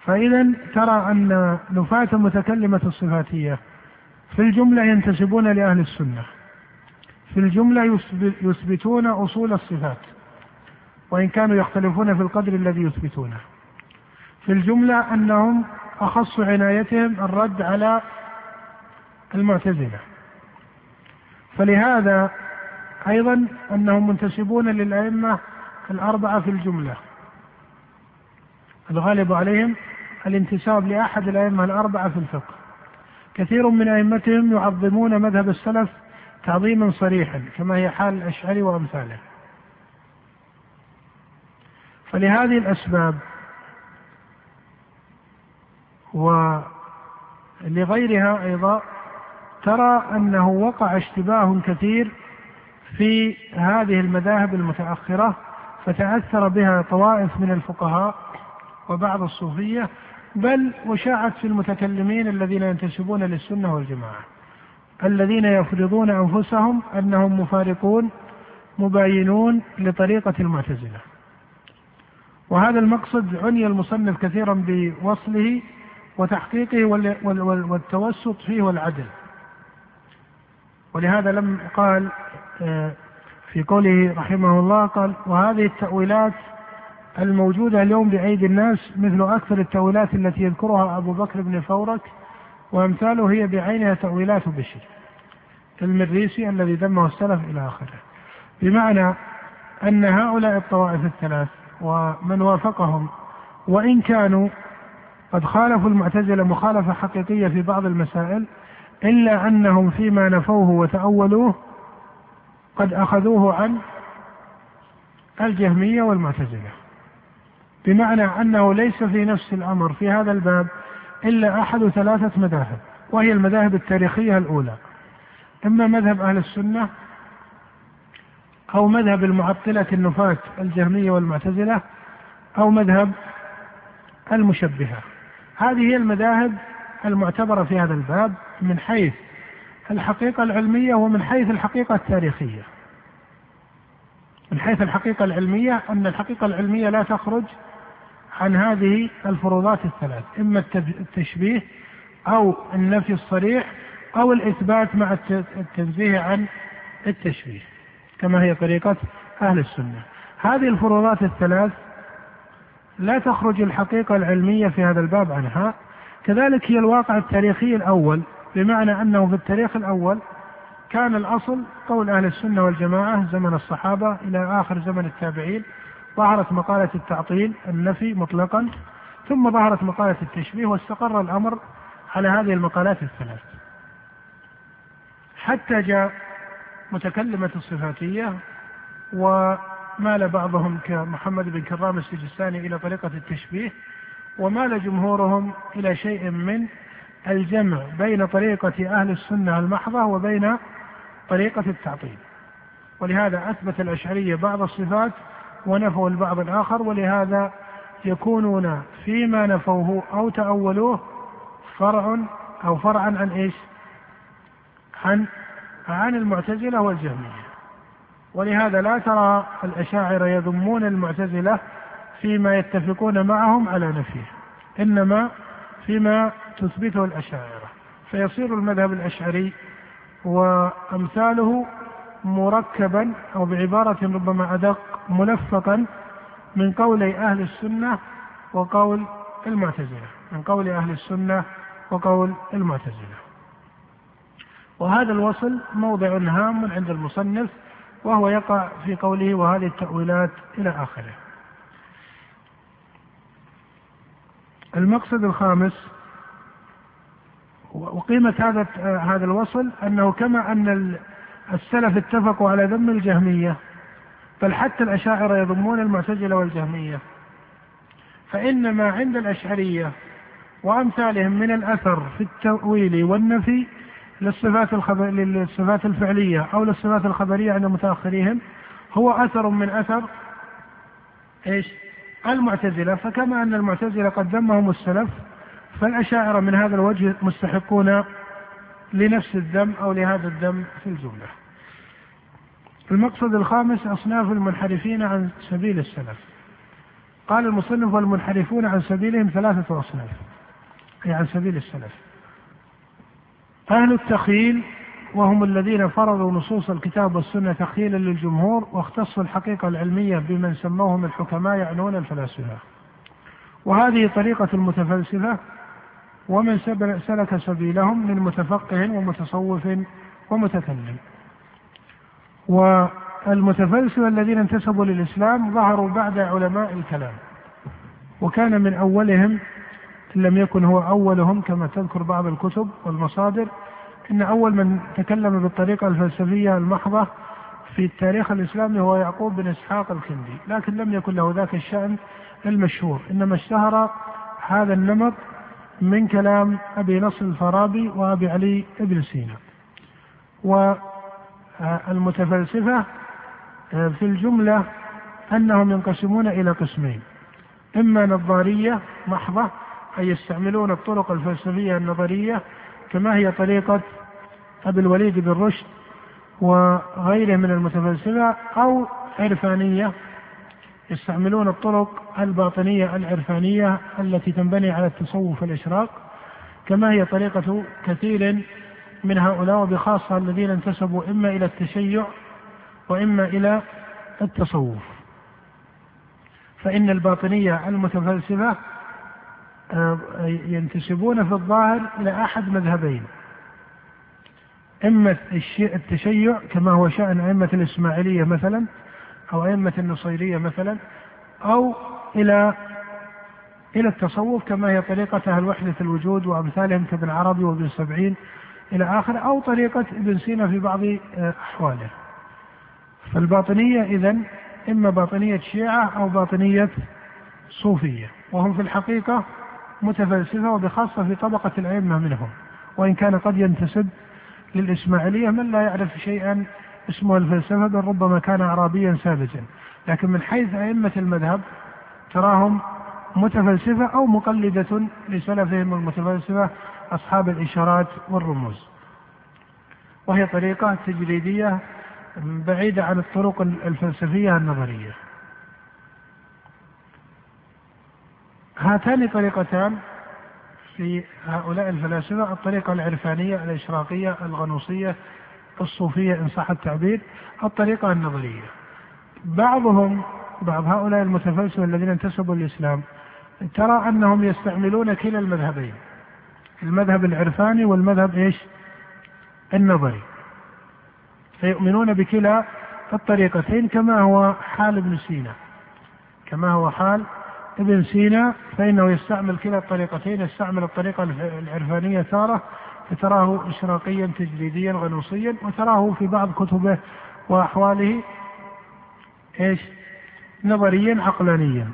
فإذا ترى أن نفاة متكلمة الصفاتية في الجملة ينتسبون لأهل السنة. في الجملة يثبتون أصول الصفات وإن كانوا يختلفون في القدر الذي يثبتونه. في الجملة أنهم أخص عنايتهم الرد على المعتزلة. فلهذا أيضا أنهم منتسبون للأئمة الأربعة في الجملة. الغالب عليهم الانتساب لأحد الأئمة الأربعة في الفقه. كثير من أئمتهم يعظمون مذهب السلف تعظيما صريحا كما هي حال الأشعري وأمثاله. فلهذه الأسباب ولغيرها أيضا ترى أنه وقع اشتباه كثير في هذه المذاهب المتأخرة فتأثر بها طوائف من الفقهاء وبعض الصوفية بل وشاعت في المتكلمين الذين ينتسبون للسنة والجماعة. الذين يفرضون أنفسهم أنهم مفارقون مباينون لطريقة المعتزلة. وهذا المقصد عني المصنف كثيرا بوصله وتحقيقه والتوسط فيه والعدل. ولهذا لم قال آه، في قوله رحمه الله قال وهذه التأويلات الموجودة اليوم بأيدي الناس مثل أكثر التأويلات التي يذكرها أبو بكر بن فورك وأمثاله هي بعينها تأويلات بشر المريسي الذي ذمه السلف إلى آخره. بمعنى أن هؤلاء الطوائف الثلاث ومن وافقهم وإن كانوا قد خالفوا المعتزلة مخالفة حقيقية في بعض المسائل إلا أنهم فيما نفوه وتأولوه قد أخذوه عن الجهمية والمعتزلة. بمعنى أنه ليس في نفس الأمر في هذا الباب إلا أحد ثلاثة مذاهب وهي المذاهب التاريخية الأولى. إما مذهب أهل السنة أو مذهب المعطلة النفاة الجهمية والمعتزلة أو مذهب المشبهة. هذه هي المذاهب المعتبرة في هذا الباب من حيث الحقيقة العلمية ومن حيث الحقيقة التاريخية. من حيث الحقيقة العلمية أن الحقيقة العلمية لا تخرج عن هذه الفروضات الثلاث إما التشبيه أو النفي الصريح أو الإثبات مع التنزيه عن التشبيه كما هي طريقة أهل السنة. هذه الفروضات الثلاث لا تخرج الحقيقة العلمية في هذا الباب عنها. كذلك هي الواقع التاريخي الأول بمعنى أنه في التاريخ الأول كان الأصل قول أهل السنة والجماعة زمن الصحابة إلى آخر زمن التابعين ظهرت مقالة التعطيل النفي مطلقا ثم ظهرت مقالة التشبيه واستقر الأمر على هذه المقالات الثلاث. حتى جاء متكلمة الصفاتية ومال بعضهم كمحمد بن كرام السجستاني إلى طريقة التشبيه ومال جمهورهم إلى شيء من الجمع بين طريقة أهل السنة المحضة وبين طريقة التعطيل. ولهذا أثبت الأشعرية بعض الصفات ونفوا البعض الآخر ولهذا يكونون فيما نفوه أو تأولوه فرع أو فرعا عن إيش؟ عن عن المعتزلة والجهمية. ولهذا لا ترى الأشاعرة يذمون المعتزلة فيما يتفقون معهم على نفيه إنما فيما تثبته الأشاعرة. فيصير المذهب الأشعري وأمثاله مركبا أو بعبارة ربما أدق ملفقا من قولي أهل السنة وقول المعتزلة. من قول أهل السنة وقول المعتزلة. وهذا الوصل موضع هام عند المصنف وهو يقع في قوله وهذه التأويلات إلى آخره. المقصد الخامس وقيمة هذا هذا الوصل أنه كما أن السلف اتفقوا على ذم الجهمية بل حتى الأشاعرة يضمون المعتزلة والجهمية فإن ما عند الأشعرية وأمثالهم من الأثر في التأويل والنفي للصفات الخبر للصفات الفعلية أو للصفات الخبرية عند متأخريهم هو أثر من أثر إيش؟ المعتزلة فكما أن المعتزلة قد ذمهم السلف فالأشاعرة من هذا الوجه مستحقون لنفس الذم أو لهذا الذم في الجملة. المقصد الخامس أصناف المنحرفين عن سبيل السلف. قال المصنف والمنحرفون عن سبيلهم ثلاثة أصناف. أي عن سبيل السلف. أهل التخيل وهم الذين فرضوا نصوص الكتاب والسنة تخيلا للجمهور واختصوا الحقيقة العلمية بمن سموهم الحكماء يعنون الفلاسفة وهذه طريقة المتفلسفة ومن سلك سبيلهم من متفقه ومتصوف ومتكلم والمتفلسفة الذين انتسبوا للإسلام ظهروا بعد علماء الكلام وكان من أولهم إن لم يكن هو أولهم كما تذكر بعض الكتب والمصادر إن أول من تكلم بالطريقة الفلسفية المحضة في التاريخ الإسلامي هو يعقوب بن إسحاق الكندي لكن لم يكن له ذاك الشأن المشهور إنما اشتهر هذا النمط من كلام أبي نصر الفارابي وأبي علي بن سينا. والمتفلسفة في الجملة أنهم ينقسمون إلى قسمين. إما نظارية محضة أي يستعملون الطرق الفلسفية النظرية كما هي طريقة أبي الوليد بن رشد وغيره من المتفلسفة أو عرفانية يستعملون الطرق الباطنية العرفانية التي تنبني على التصوف والإشراق كما هي طريقة كثير من هؤلاء وبخاصة الذين انتسبوا إما إلى التشيع وإما إلى التصوف. فإن الباطنية المتفلسفة آه، ينتسبون في الظاهر إلى أحد مذهبين. إما التشيع كما هو شأن أئمة الإسماعيلية مثلا أو أئمة النصيرية مثلا أو إلى إلى التصوف كما هي طريقة أهل وحدة الوجود وأمثالهم كابن عربي وابن سبعين إلى آخره أو طريقة ابن سينا في بعض آه، أحواله. فالباطنية إذا إما باطنية شيعة أو باطنية صوفية وهم في الحقيقة متفلسفة وبخاصة في طبقة الأئمة منهم. وإن كان قد ينتسب للإسماعيلية من لا يعرف شيئا اسمه الفلسفة بل ربما كان أعرابيا ساذجا لكن من حيث أئمة المذهب تراهم متفلسفة أو مقلدة لسلفهم المتفلسفة أصحاب الإشارات والرموز. وهي طريقة تجريدية بعيدة عن الطرق الفلسفية النظرية. هاتان طريقتان في هؤلاء الفلاسفة الطريقة العرفانية الإشراقية الغنوصية الصوفية إن صح التعبير الطريقة النظرية. بعضهم بعض هؤلاء المتفلسفة الذين انتسبوا للإسلام ترى أنهم يستعملون كلا المذهبين. المذهب العرفاني والمذهب إيش؟ النظري فيؤمنون بكلا الطريقتين كما هو حال ابن سينا كما هو حال ابن سينا فإنه يستعمل كلا الطريقتين يستعمل الطريقة العرفانية تارة فتراه إشراقيا تجريديا غنوصيا وتراه في بعض كتبه وأحواله إيش؟ نظريا عقلانيا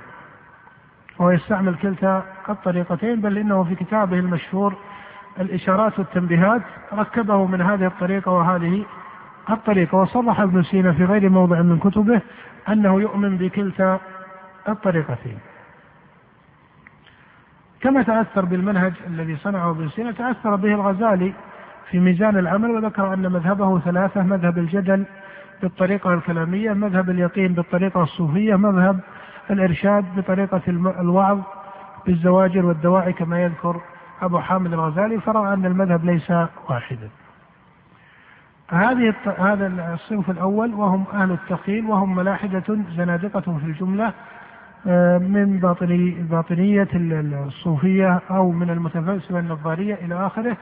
وهو يستعمل كلتا الطريقتين بل إنه في كتابه المشهور الإشارات والتنبيهات ركبه من هذه الطريقة وهذه الطريقة. وصرح ابن سينا في غير موضع من كتبه أنه يؤمن بكلتا الطريقتين. كما تأثر بالمنهج الذي صنعه ابن سينا تأثر به الغزالي في ميزان العمل وذكر أن مذهبه ثلاثة مذهب الجدل بالطريقة الكلامية مذهب اليقين بالطريقة الصوفية مذهب الإرشاد بطريقة الوعظ بالزواجر والدواعي كما يذكر أبو حامد الغزالي فرأى أن المذهب ليس واحدا هذه هذا الصنف الأول وهم أهل التقييم وهم ملاحدة زنادقة في الجملة آه، من باطني باطنية الصوفية أو من المتفلسفة النظارية إلى آخره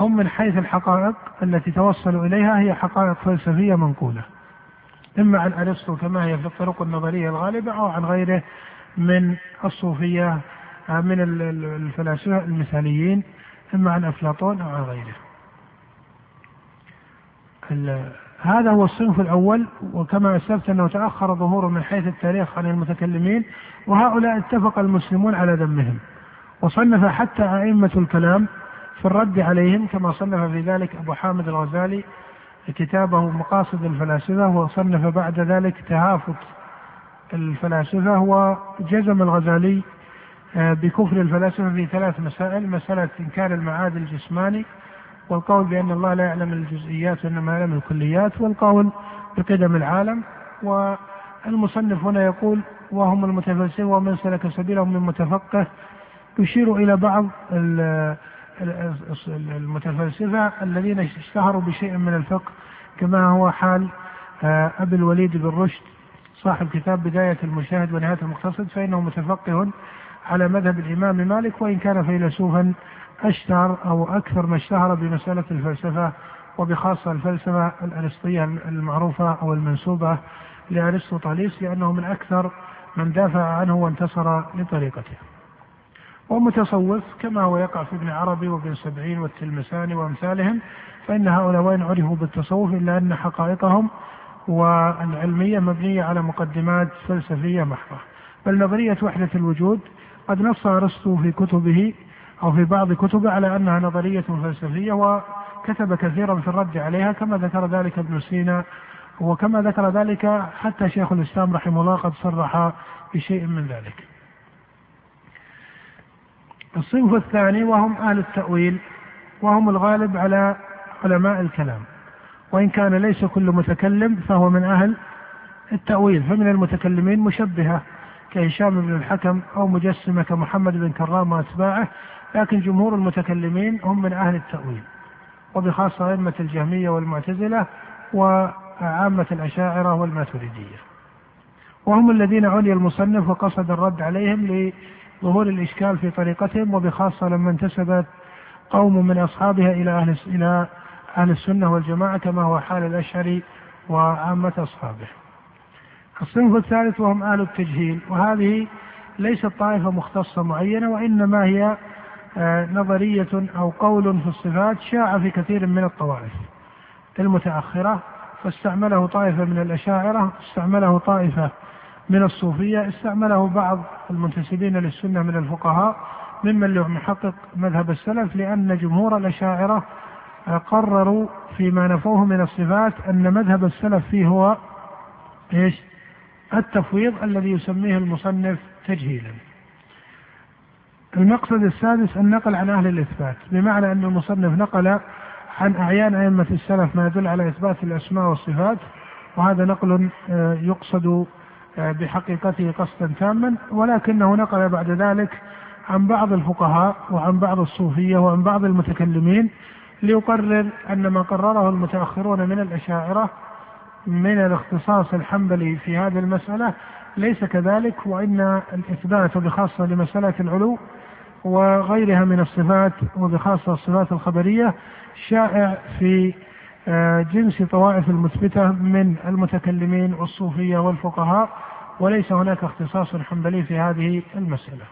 هم من حيث الحقائق التي توصلوا إليها هي حقائق فلسفية منقولة. إما عن ارسطو كما هي في الطرق النظرية الغالبة أو عن غيره من الصوفية آه، من الفلاسفة المثاليين إما عن أفلاطون أو عن غيره. هذا هو الصنف الأول وكما أسلفت أنه تأخر ظهوره من حيث التاريخ عن المتكلمين وهؤلاء اتفق المسلمون على ذمهم وصنف حتى أئمة الكلام في الرد عليهم كما صنف في ذلك أبو حامد الغزالي كتابه مقاصد الفلاسفة وصنف بعد ذلك تهافت الفلاسفة وجزم الغزالي آه، بكفر الفلاسفة في ثلاث مسائل مسألة إنكار المعاد الجسماني والقول بأن الله لا يعلم الجزئيات وإنما يعلم الكليات والقول بقدم العالم. والمصنف هنا يقول وهم المتفلسفون ومن سلك سبيلهم من متفقه يشير إلى بعض المتفلسفة الذين اشتهروا بشيء من الفقه كما هو حال آه، أبي الوليد بن رشد صاحب كتاب بداية المشاهد ونهاية المقتصد فإنه متفقه على مذهب الإمام مالك وإن كان فيلسوفا أشتهر أو أكثر ما اشتهر بمسألة الفلسفة وبخاصة الفلسفة الأرسطية المعروفة أو المنسوبة لأرسطو طاليس لأنه من أكثر من دافع عنه وانتصر لطريقته. ومتصوف كما هو يقع في ابن عربي وابن سبعين والتلمساني وأمثالهم فإن هؤلاء وإن عرفوا بالتصوف إلا أن حقائقهم والعلمية مبنية على مقدمات فلسفية محضة. بل نظرية وحدة الوجود قد نص أرسطو في كتبه أو في بعض كتبه على أنها نظرية فلسفية وكتب كثيرا في الرد عليها كما ذكر ذلك ابن سينا وكما ذكر ذلك حتى شيخ الإسلام رحمه الله قد صرح بشيء من ذلك. الصنف الثاني وهم أهل التأويل وهم الغالب على علماء الكلام. وإن كان ليس كل متكلم فهو من أهل التأويل فمن المتكلمين مشبهة كهشام بن الحكم أو مجسمة كمحمد بن كرام وأتباعه لكن جمهور المتكلمين هم من أهل التأويل. وبخاصة أئمة الجهمية والمعتزلة وعامة الأشاعرة والماتريدية. وهم الذين عني المصنف وقصد الرد عليهم لظهور الإشكال في طريقتهم وبخاصة لما انتسبت قوم من أصحابها إلى أهل إلى أهل السنة والجماعة كما هو حال الأشعري وعامة أصحابه. الصنف الثالث وهم أهل التجهيل وهذه ليست طائفة مختصة معينة وإنما هي آه، نظرية أو قول في الصفات شاع في كثير من الطوائف المتأخرة فاستعمله طائفة من الأشاعرة استعمله طائفة من الصوفية استعمله بعض المنتسبين للسنة من الفقهاء ممن له محقق مذهب السلف لأن جمهور الأشاعرة قرروا فيما نفوه من الصفات أن مذهب السلف فيه هو إيش؟ التفويض الذي يسميه المصنف تجهيلا. المقصد السادس النقل عن أهل الإثبات بمعنى أن المصنف نقل عن أعيان أئمة السلف ما يدل على إثبات الأسماء والصفات وهذا نقل آه، يقصد بحقيقته قصدا تاما ولكنه نقل بعد ذلك عن بعض الفقهاء وعن بعض الصوفية وعن بعض المتكلمين ليقرر أن ما قرره المتأخرون من الأشاعرة من الاختصاص الحنبلي في هذه المسألة ليس كذلك وإن الإثبات وبخاصة لمسألة العلو وغيرها من الصفات وبخاصة الصفات الخبرية شائع في آه، جنس طوائف المثبتة من المتكلمين والصوفية والفقهاء وليس هناك اختصاص حنبلي في هذه المسألة.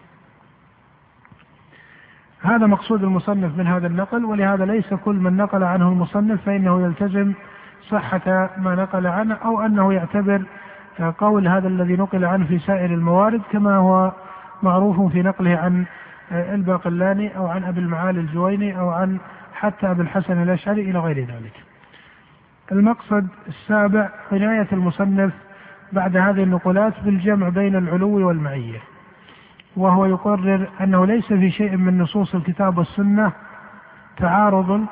هذا مقصود المصنف من هذا النقل ولهذا ليس كل من نقل عنه المصنف فإنه يلتزم صحة ما نقل عنه أو أنه يعتبر قول هذا الذي نقل عنه في سائر الموارد كما هو معروف في نقله عن الباقلاني أو عن أبي المعالي الجويني أو عن حتى أبي الحسن الأشعري إلى غير ذلك المقصد السابع عناية المصنف بعد هذه النقولات بالجمع بين العلو والمعية وهو يقرر أنه ليس في شيء من نصوص الكتاب والسنة تعارض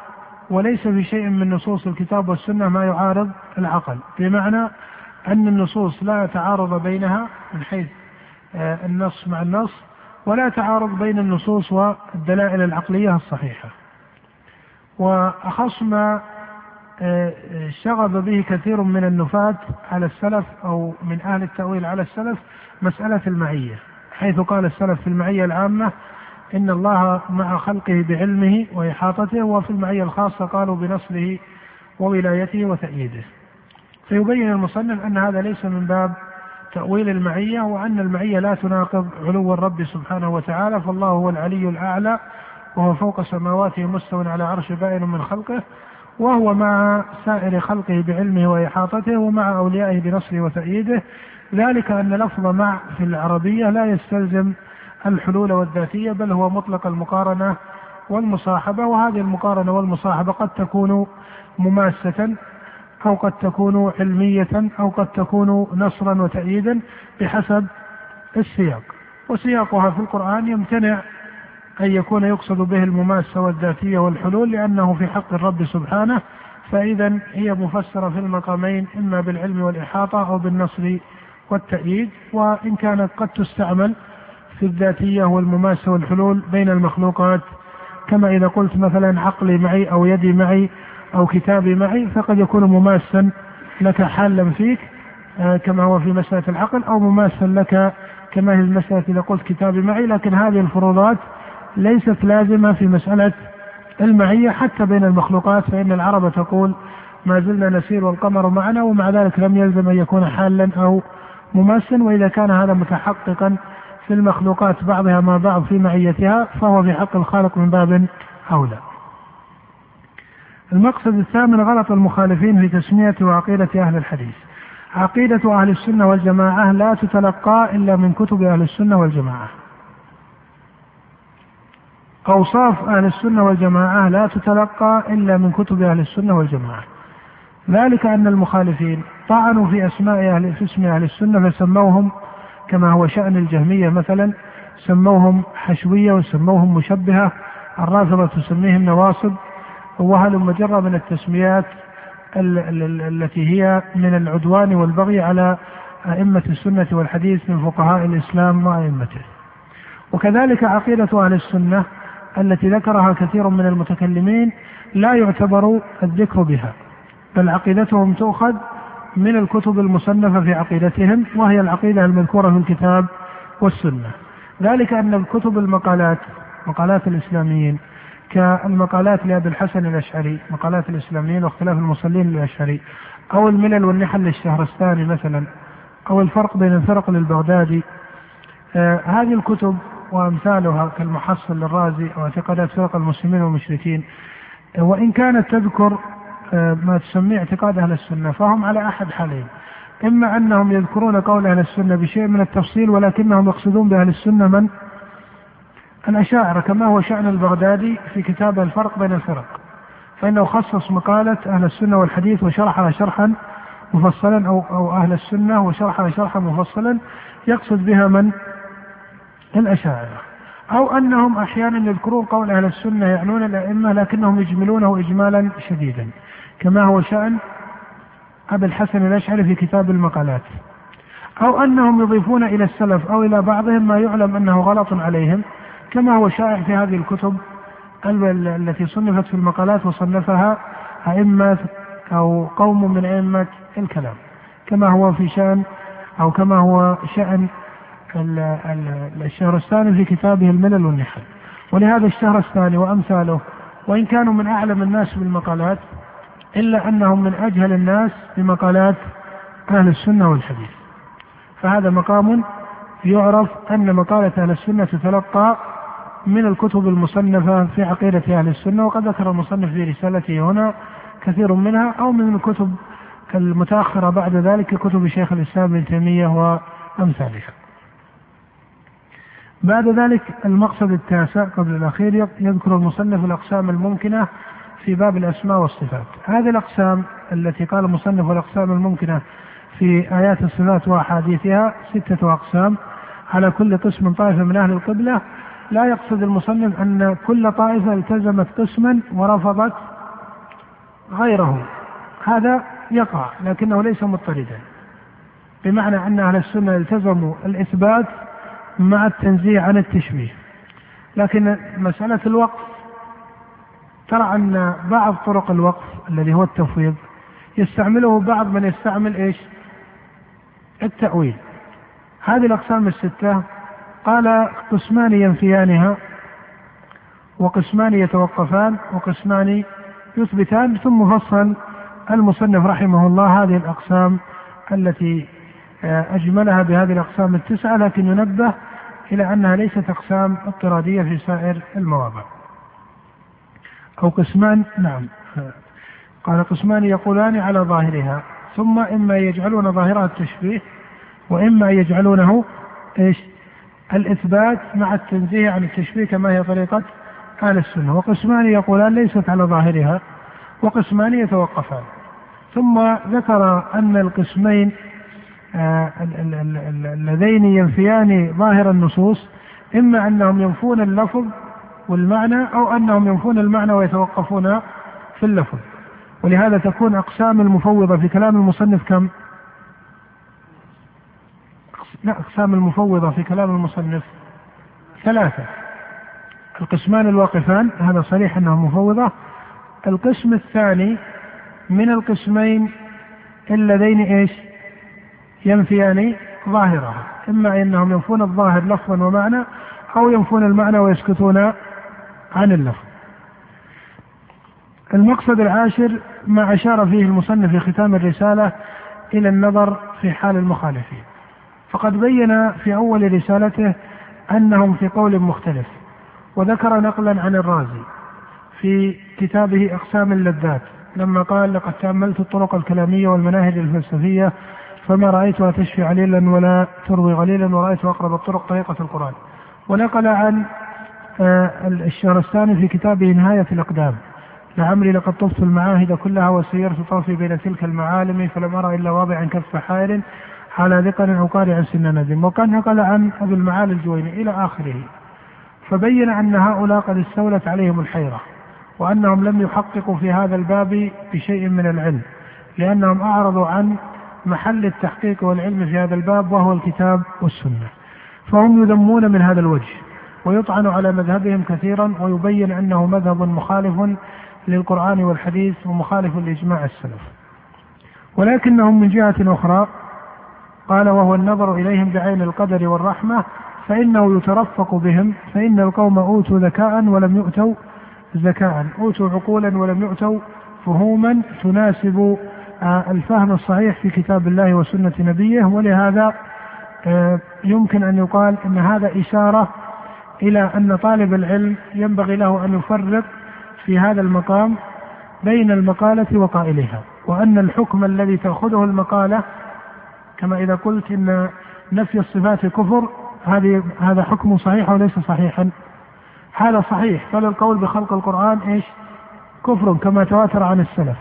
وليس في شيء من نصوص الكتاب والسنة ما يعارض العقل بمعنى أن النصوص لا تعارض بينها من حيث آه، النص مع النص ولا تعارض بين النصوص والدلائل العقلية الصحيحة. وأخص ما شغب به كثير من النفاة على السلف أو من أهل التأويل على السلف مسألة المعية حيث قال السلف في المعية العامة إن الله مع خلقه بعلمه وإحاطته وفي المعية الخاصة قالوا بنصره وولايته وتأييده. فيبين المصنف أن هذا ليس من باب تأويل المعية وأن المعية لا تناقض علو الرب سبحانه وتعالى فالله هو العلي الأعلى وهو فوق سماواته مستو على عرش بائن من خلقه وهو مع سائر خلقه بعلمه وإحاطته ومع أوليائه بنصره وتأييده. ذلك أن لفظ مع في العربية لا يستلزم الحلول والذاتية بل هو مطلق المقارنة والمصاحبة وهذه المقارنة والمصاحبة قد تكون مماسة أو قد تكون علمية أو قد تكون نصرا وتأييدا بحسب السياق. وسياقها في القرآن يمتنع أن يكون يقصد به المماسة والذاتية والحلول لأنه في حق الرب سبحانه فإذا هي مفسرة في المقامين إما بالعلم والإحاطة أو بالنصر والتأييد وإن كانت قد تستعمل في الذاتية والمماسة والحلول بين المخلوقات. كما إذا قلت مثلا عقلي معي أو يدي معي أو كتابي معي فقد يكون مماسا لك حالا فيك آه، كما هو في مسألة العقل أو مماسا لك كما هي المسألة إذا قلت كتابي معي لكن هذه الفروضات ليست لازمة في مسألة المعية حتى بين المخلوقات فإن العرب تقول ما زلنا نسير والقمر معنا ومع ذلك لم يلزم أن يكون حالا أو مماسا وإذا كان هذا متحققا في المخلوقات بعضها مع بعض في معيتها فهو في حق الخالق من باب أولى. المقصد الثامن غلط المخالفين في تسمية وعقيدة أهل الحديث. عقيدة أهل السنة والجماعة لا تتلقى إلا من كتب أهل السنة والجماعة. أوصاف أهل السنة والجماعة لا تتلقى إلا من كتب أهل السنة والجماعة. ذلك أن المخالفين طعنوا في أسماء أهل في اسم أهل السنة فسموهم كما هو شأن الجهمية مثلا سموهم حشوية وسموهم مشبهة. الرافضة تسميهم نواصب. وهل جرى من التسميات التي هي من العدوان والبغي على أئمة السنة والحديث من فقهاء الإسلام وأئمته. وكذلك عقيدة أهل السنة التي ذكرها كثير من المتكلمين لا يعتبر الذكر بها بل عقيدتهم تؤخذ من الكتب المصنفة في عقيدتهم وهي العقيدة المذكورة في الكتاب والسنة. ذلك أن الكتب المقالات مقالات الإسلاميين كالمقالات لأبي الحسن الأشعري مقالات الإسلاميين واختلاف المصلين للأشعري أو الملل والنحل للشهرستاني مثلا أو الفرق بين الفرق للبغدادي آه هذه الكتب وأمثالها كالمحصل للرازي أو اعتقادات فرق المسلمين والمشركين. وإن كانت تذكر آه ما تسميه اعتقاد أهل السنة فهم على أحد حالين. إما أنهم يذكرون قول أهل السنة بشيء من التفصيل ولكنهم يقصدون بأهل السنة من؟ الأشاعرة كما هو شأن البغدادي في كتابه الفرق بين الفرق. فإنه خصص مقالة أهل السنة والحديث وشرحها شرحا مفصلا أو أو أهل السنة وشرحها شرحا مفصلا يقصد بها من؟ الأشاعرة. أو أنهم أحيانا يذكرون قول أهل السنة يعنون الأئمة لكنهم يجملونه إجمالا شديدا. كما هو شأن أبي الحسن الأشعري في كتاب المقالات. أو أنهم يضيفون إلى السلف أو إلى بعضهم ما يعلم أنه غلط عليهم. كما هو شائع في هذه الكتب التي صنفت في المقالات وصنفها أئمة أو قوم من أئمة الكلام. كما هو في شأن أو كما هو شأن الشهرستاني في كتابه الملل والنحل ولهذا الشهرستاني وأمثاله وإن كانوا من أعلم الناس بالمقالات إلا أنهم من أجهل الناس بمقالات أهل السنة والحديث فهذا مقام يعرف أن مقالة أهل السنة تتلقى من الكتب المصنفة في عقيدة أهل السنة وقد ذكر المصنف في رسالته هنا كثير منها أو من الكتب المتأخرة بعد ذلك كتب شيخ الإسلام ابن تيمية وأمثالها. بعد ذلك المقصد التاسع قبل الأخير يذكر المصنف الأقسام الممكنة في باب الأسماء والصفات. هذه الأقسام التي قال المصنف الأقسام الممكنة في آيات الصفات وأحاديثها ستة أقسام. على كل قسم طائفة من أهل القبلة. لا يقصد المصنف أن كل طائفة التزمت قسما ورفضت غيره. هذا يقع لكنه ليس مضطردا. بمعنى أن أهل السنة التزموا الإثبات مع التنزيه عن التشبيه لكن مسألة الوقف ترى أن بعض طرق الوقف الذي هو التفويض يستعمله بعض من يستعمل إيش؟ التأويل هذه الأقسام الستة قال قسمان ينفيانها وقسمان يتوقفان وقسمان يثبتان ثم فصل المصنف رحمه الله هذه الأقسام التي آه، أجملها بهذه الأقسام التسعة لكن ينبه إلى أنها ليست أقسام اضطرادية في سائر المواضع. أو قسمان نعم. قال قسمان يقولان على ظاهرها ثم إما يجعلون ظاهرها التشبيه وإما يجعلونه إيش؟ الإثبات مع التنزيه عن التشبيه كما هي طريقة أهل السنة. وقسمان يقولان ليست على ظاهرها وقسمان يتوقفان. ثم ذكر أن القسمين اللذين ينفيان ظاهر النصوص إما أنهم ينفون اللفظ والمعنى أو أنهم ينفون المعنى ويتوقفون في اللفظ ولهذا تكون أقسام المفوضة في كلام المصنف كم؟ لا أقسام المفوضة في كلام المصنف ثلاثة القسمان الواقفان هذا صريح أنه مفوضة القسم الثاني من القسمين اللذين إيش؟ ينفيان ظاهرها إما إنهم ينفون الظاهر لفظا ومعنى أو ينفون المعنى ويسكتون عن اللفظ. المقصد العاشر ما أشار فيه المصنف في ختام الرسالة إلى النظر في حال المخالفين. فقد بين في أول رسالته أنهم في قول مختلف وذكر نقلا عن الرازي في كتابه أقسام اللذات لما قال لقد تأملت الطرق الكلامية والمناهج الفلسفية فما رأيتها تشفي عليلا ولا تروي غليلا ورأيت أقرب الطرق طريقة القرآن. ونقل عن آه، الشهرستاني في كتابه نهاية الأقدام. لعمري لقد طفت المعاهد كلها وسيرت طرفي بين تلك المعالم فلم أرى إلا واضعا كف حائر على ذكر أو قارع سن ندم. وقد نقل عن أبي المعالي الجويني إلى آخره. فبين أن هؤلاء قد استولت عليهم الحيرة وأنهم لم يحققوا في هذا الباب بشيء من العلم لأنهم أعرضوا عن محل التحقيق والعلم في هذا الباب وهو الكتاب والسنة. فهم يذمون من هذا الوجه ويطعن على مذهبهم كثيرا ويبين أنه مذهب مخالف للقرآن والحديث ومخالف لإجماع السلف. ولكنهم من جهة أخرى قال وهو النظر إليهم بعين القدر والرحمة فإنه يترفق بهم فإن القوم أوتوا ذكاء ولم يؤتوا ذكاء. أوتوا عقولا ولم يؤتوا فهوما تناسب الفهم الصحيح في كتاب الله وسنة نبيه ولهذا آه، يمكن أن يقال أن هذا إشارة إلى أن طالب العلم ينبغي له أن يفرق في هذا المقام بين المقالة وقائلها وأن الحكم الذي تأخذه المقالة كما إذا قلت إن نفي الصفات كفر هذه هذا حكم صحيح وليس صحيحا هذا صحيح فالقول بخلق القرآن إيش؟ كفر كما تواتر عن السلف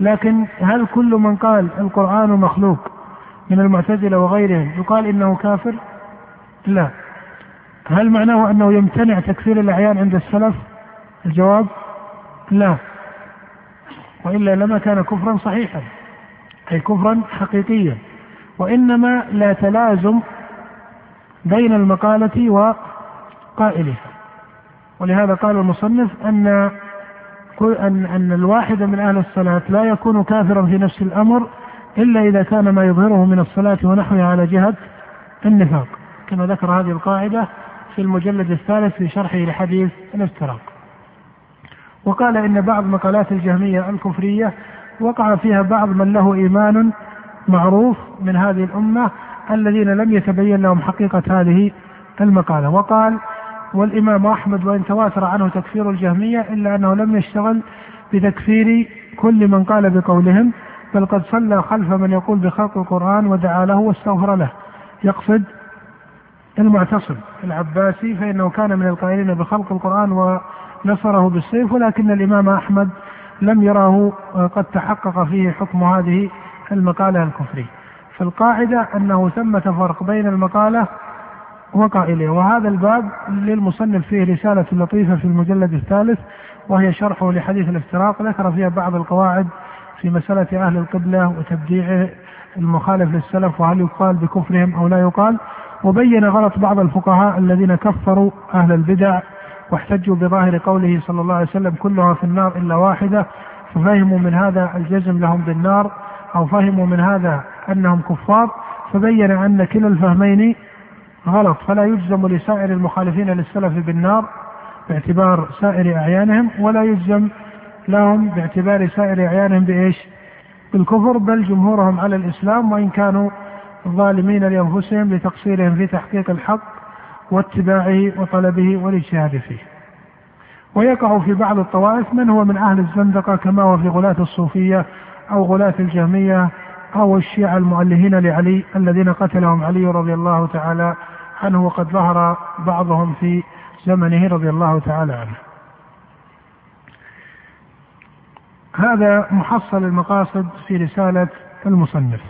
لكن هل كل من قال القرآن مخلوق من المعتزلة وغيرهم يقال إنه كافر؟ لا. هل معناه أنه يمتنع تكفير الأعيان عند السلف؟ الجواب؟ لا. وإلا لما كان كفرا صحيحا أي كفرا حقيقيا. وإنما لا تلازم بين المقالة وقائلها. ولهذا قال المصنف أن أن أن الواحد من أهل الصلاة لا يكون كافرا في نفس الأمر إلا إذا كان ما يظهره من الصلاة ونحوها على جهة النفاق. كما ذكر هذه القاعدة في المجلد الثالث في شرحه لحديث الافتراق وقال إن بعض مقالات الجهمية الكفرية وقع فيها بعض من له إيمان معروف من هذه الأمة الذين لم يتبين لهم حقيقة هذه المقالة. وقال والإمام أحمد وإن تواتر عنه تكفير الجهمية إلا أنه لم يشتغل بتكفير كل من قال بقولهم بل قد صلى خلف من يقول بخلق القرآن ودعا له واستغفر له. يقصد المعتصم العباسي فإنه كان من القائلين بخلق القرآن ونصره بالسيف ولكن الإمام أحمد لم يراه قد تحقق فيه حكم هذه المقالة الكفرية. فالقاعدة أنه ثمة فرق بين المقالة وقائلها وهذا الباب للمصنف فيه رسالة لطيفة في المجلد الثالث وهي شرحه لحديث الافتراق. ذكر فيها بعض القواعد في مسألة أهل القبلة وتبديع المخالف للسلف وهل يقال بكفرهم أو لا يقال. وبين غلط بعض الفقهاء الذين كفروا أهل البدع واحتجوا بظاهر قوله صلى الله عليه وسلم كلها في النار إلا واحدة ففهموا من هذا الجزم لهم بالنار أو فهموا من هذا أنهم كفار. فبين أن كلا الفهمين غلط فلا يجزم لسائر المخالفين للسلف بالنار باعتبار سائر أعيانهم ولا يجزم لهم باعتبار سائر أعيانهم بإيش؟ بالكفر بل جمهورهم على الإسلام وإن كانوا ظالمين لأنفسهم لتقصيرهم في تحقيق الحق واتباعه وطلبه والاجتهاد فيه. ويقع في بعض الطوائف من هو من أهل الزندقة كما هو في غلاة الصوفية أو غلاة الجهمية أو الشيعة المؤلهين لعلي الذين قتلهم علي رضي الله تعالى عنه وقد ظهر بعضهم في زمنه رضي الله تعالى عنه. هذا محصل المقاصد في رسالة المصنف.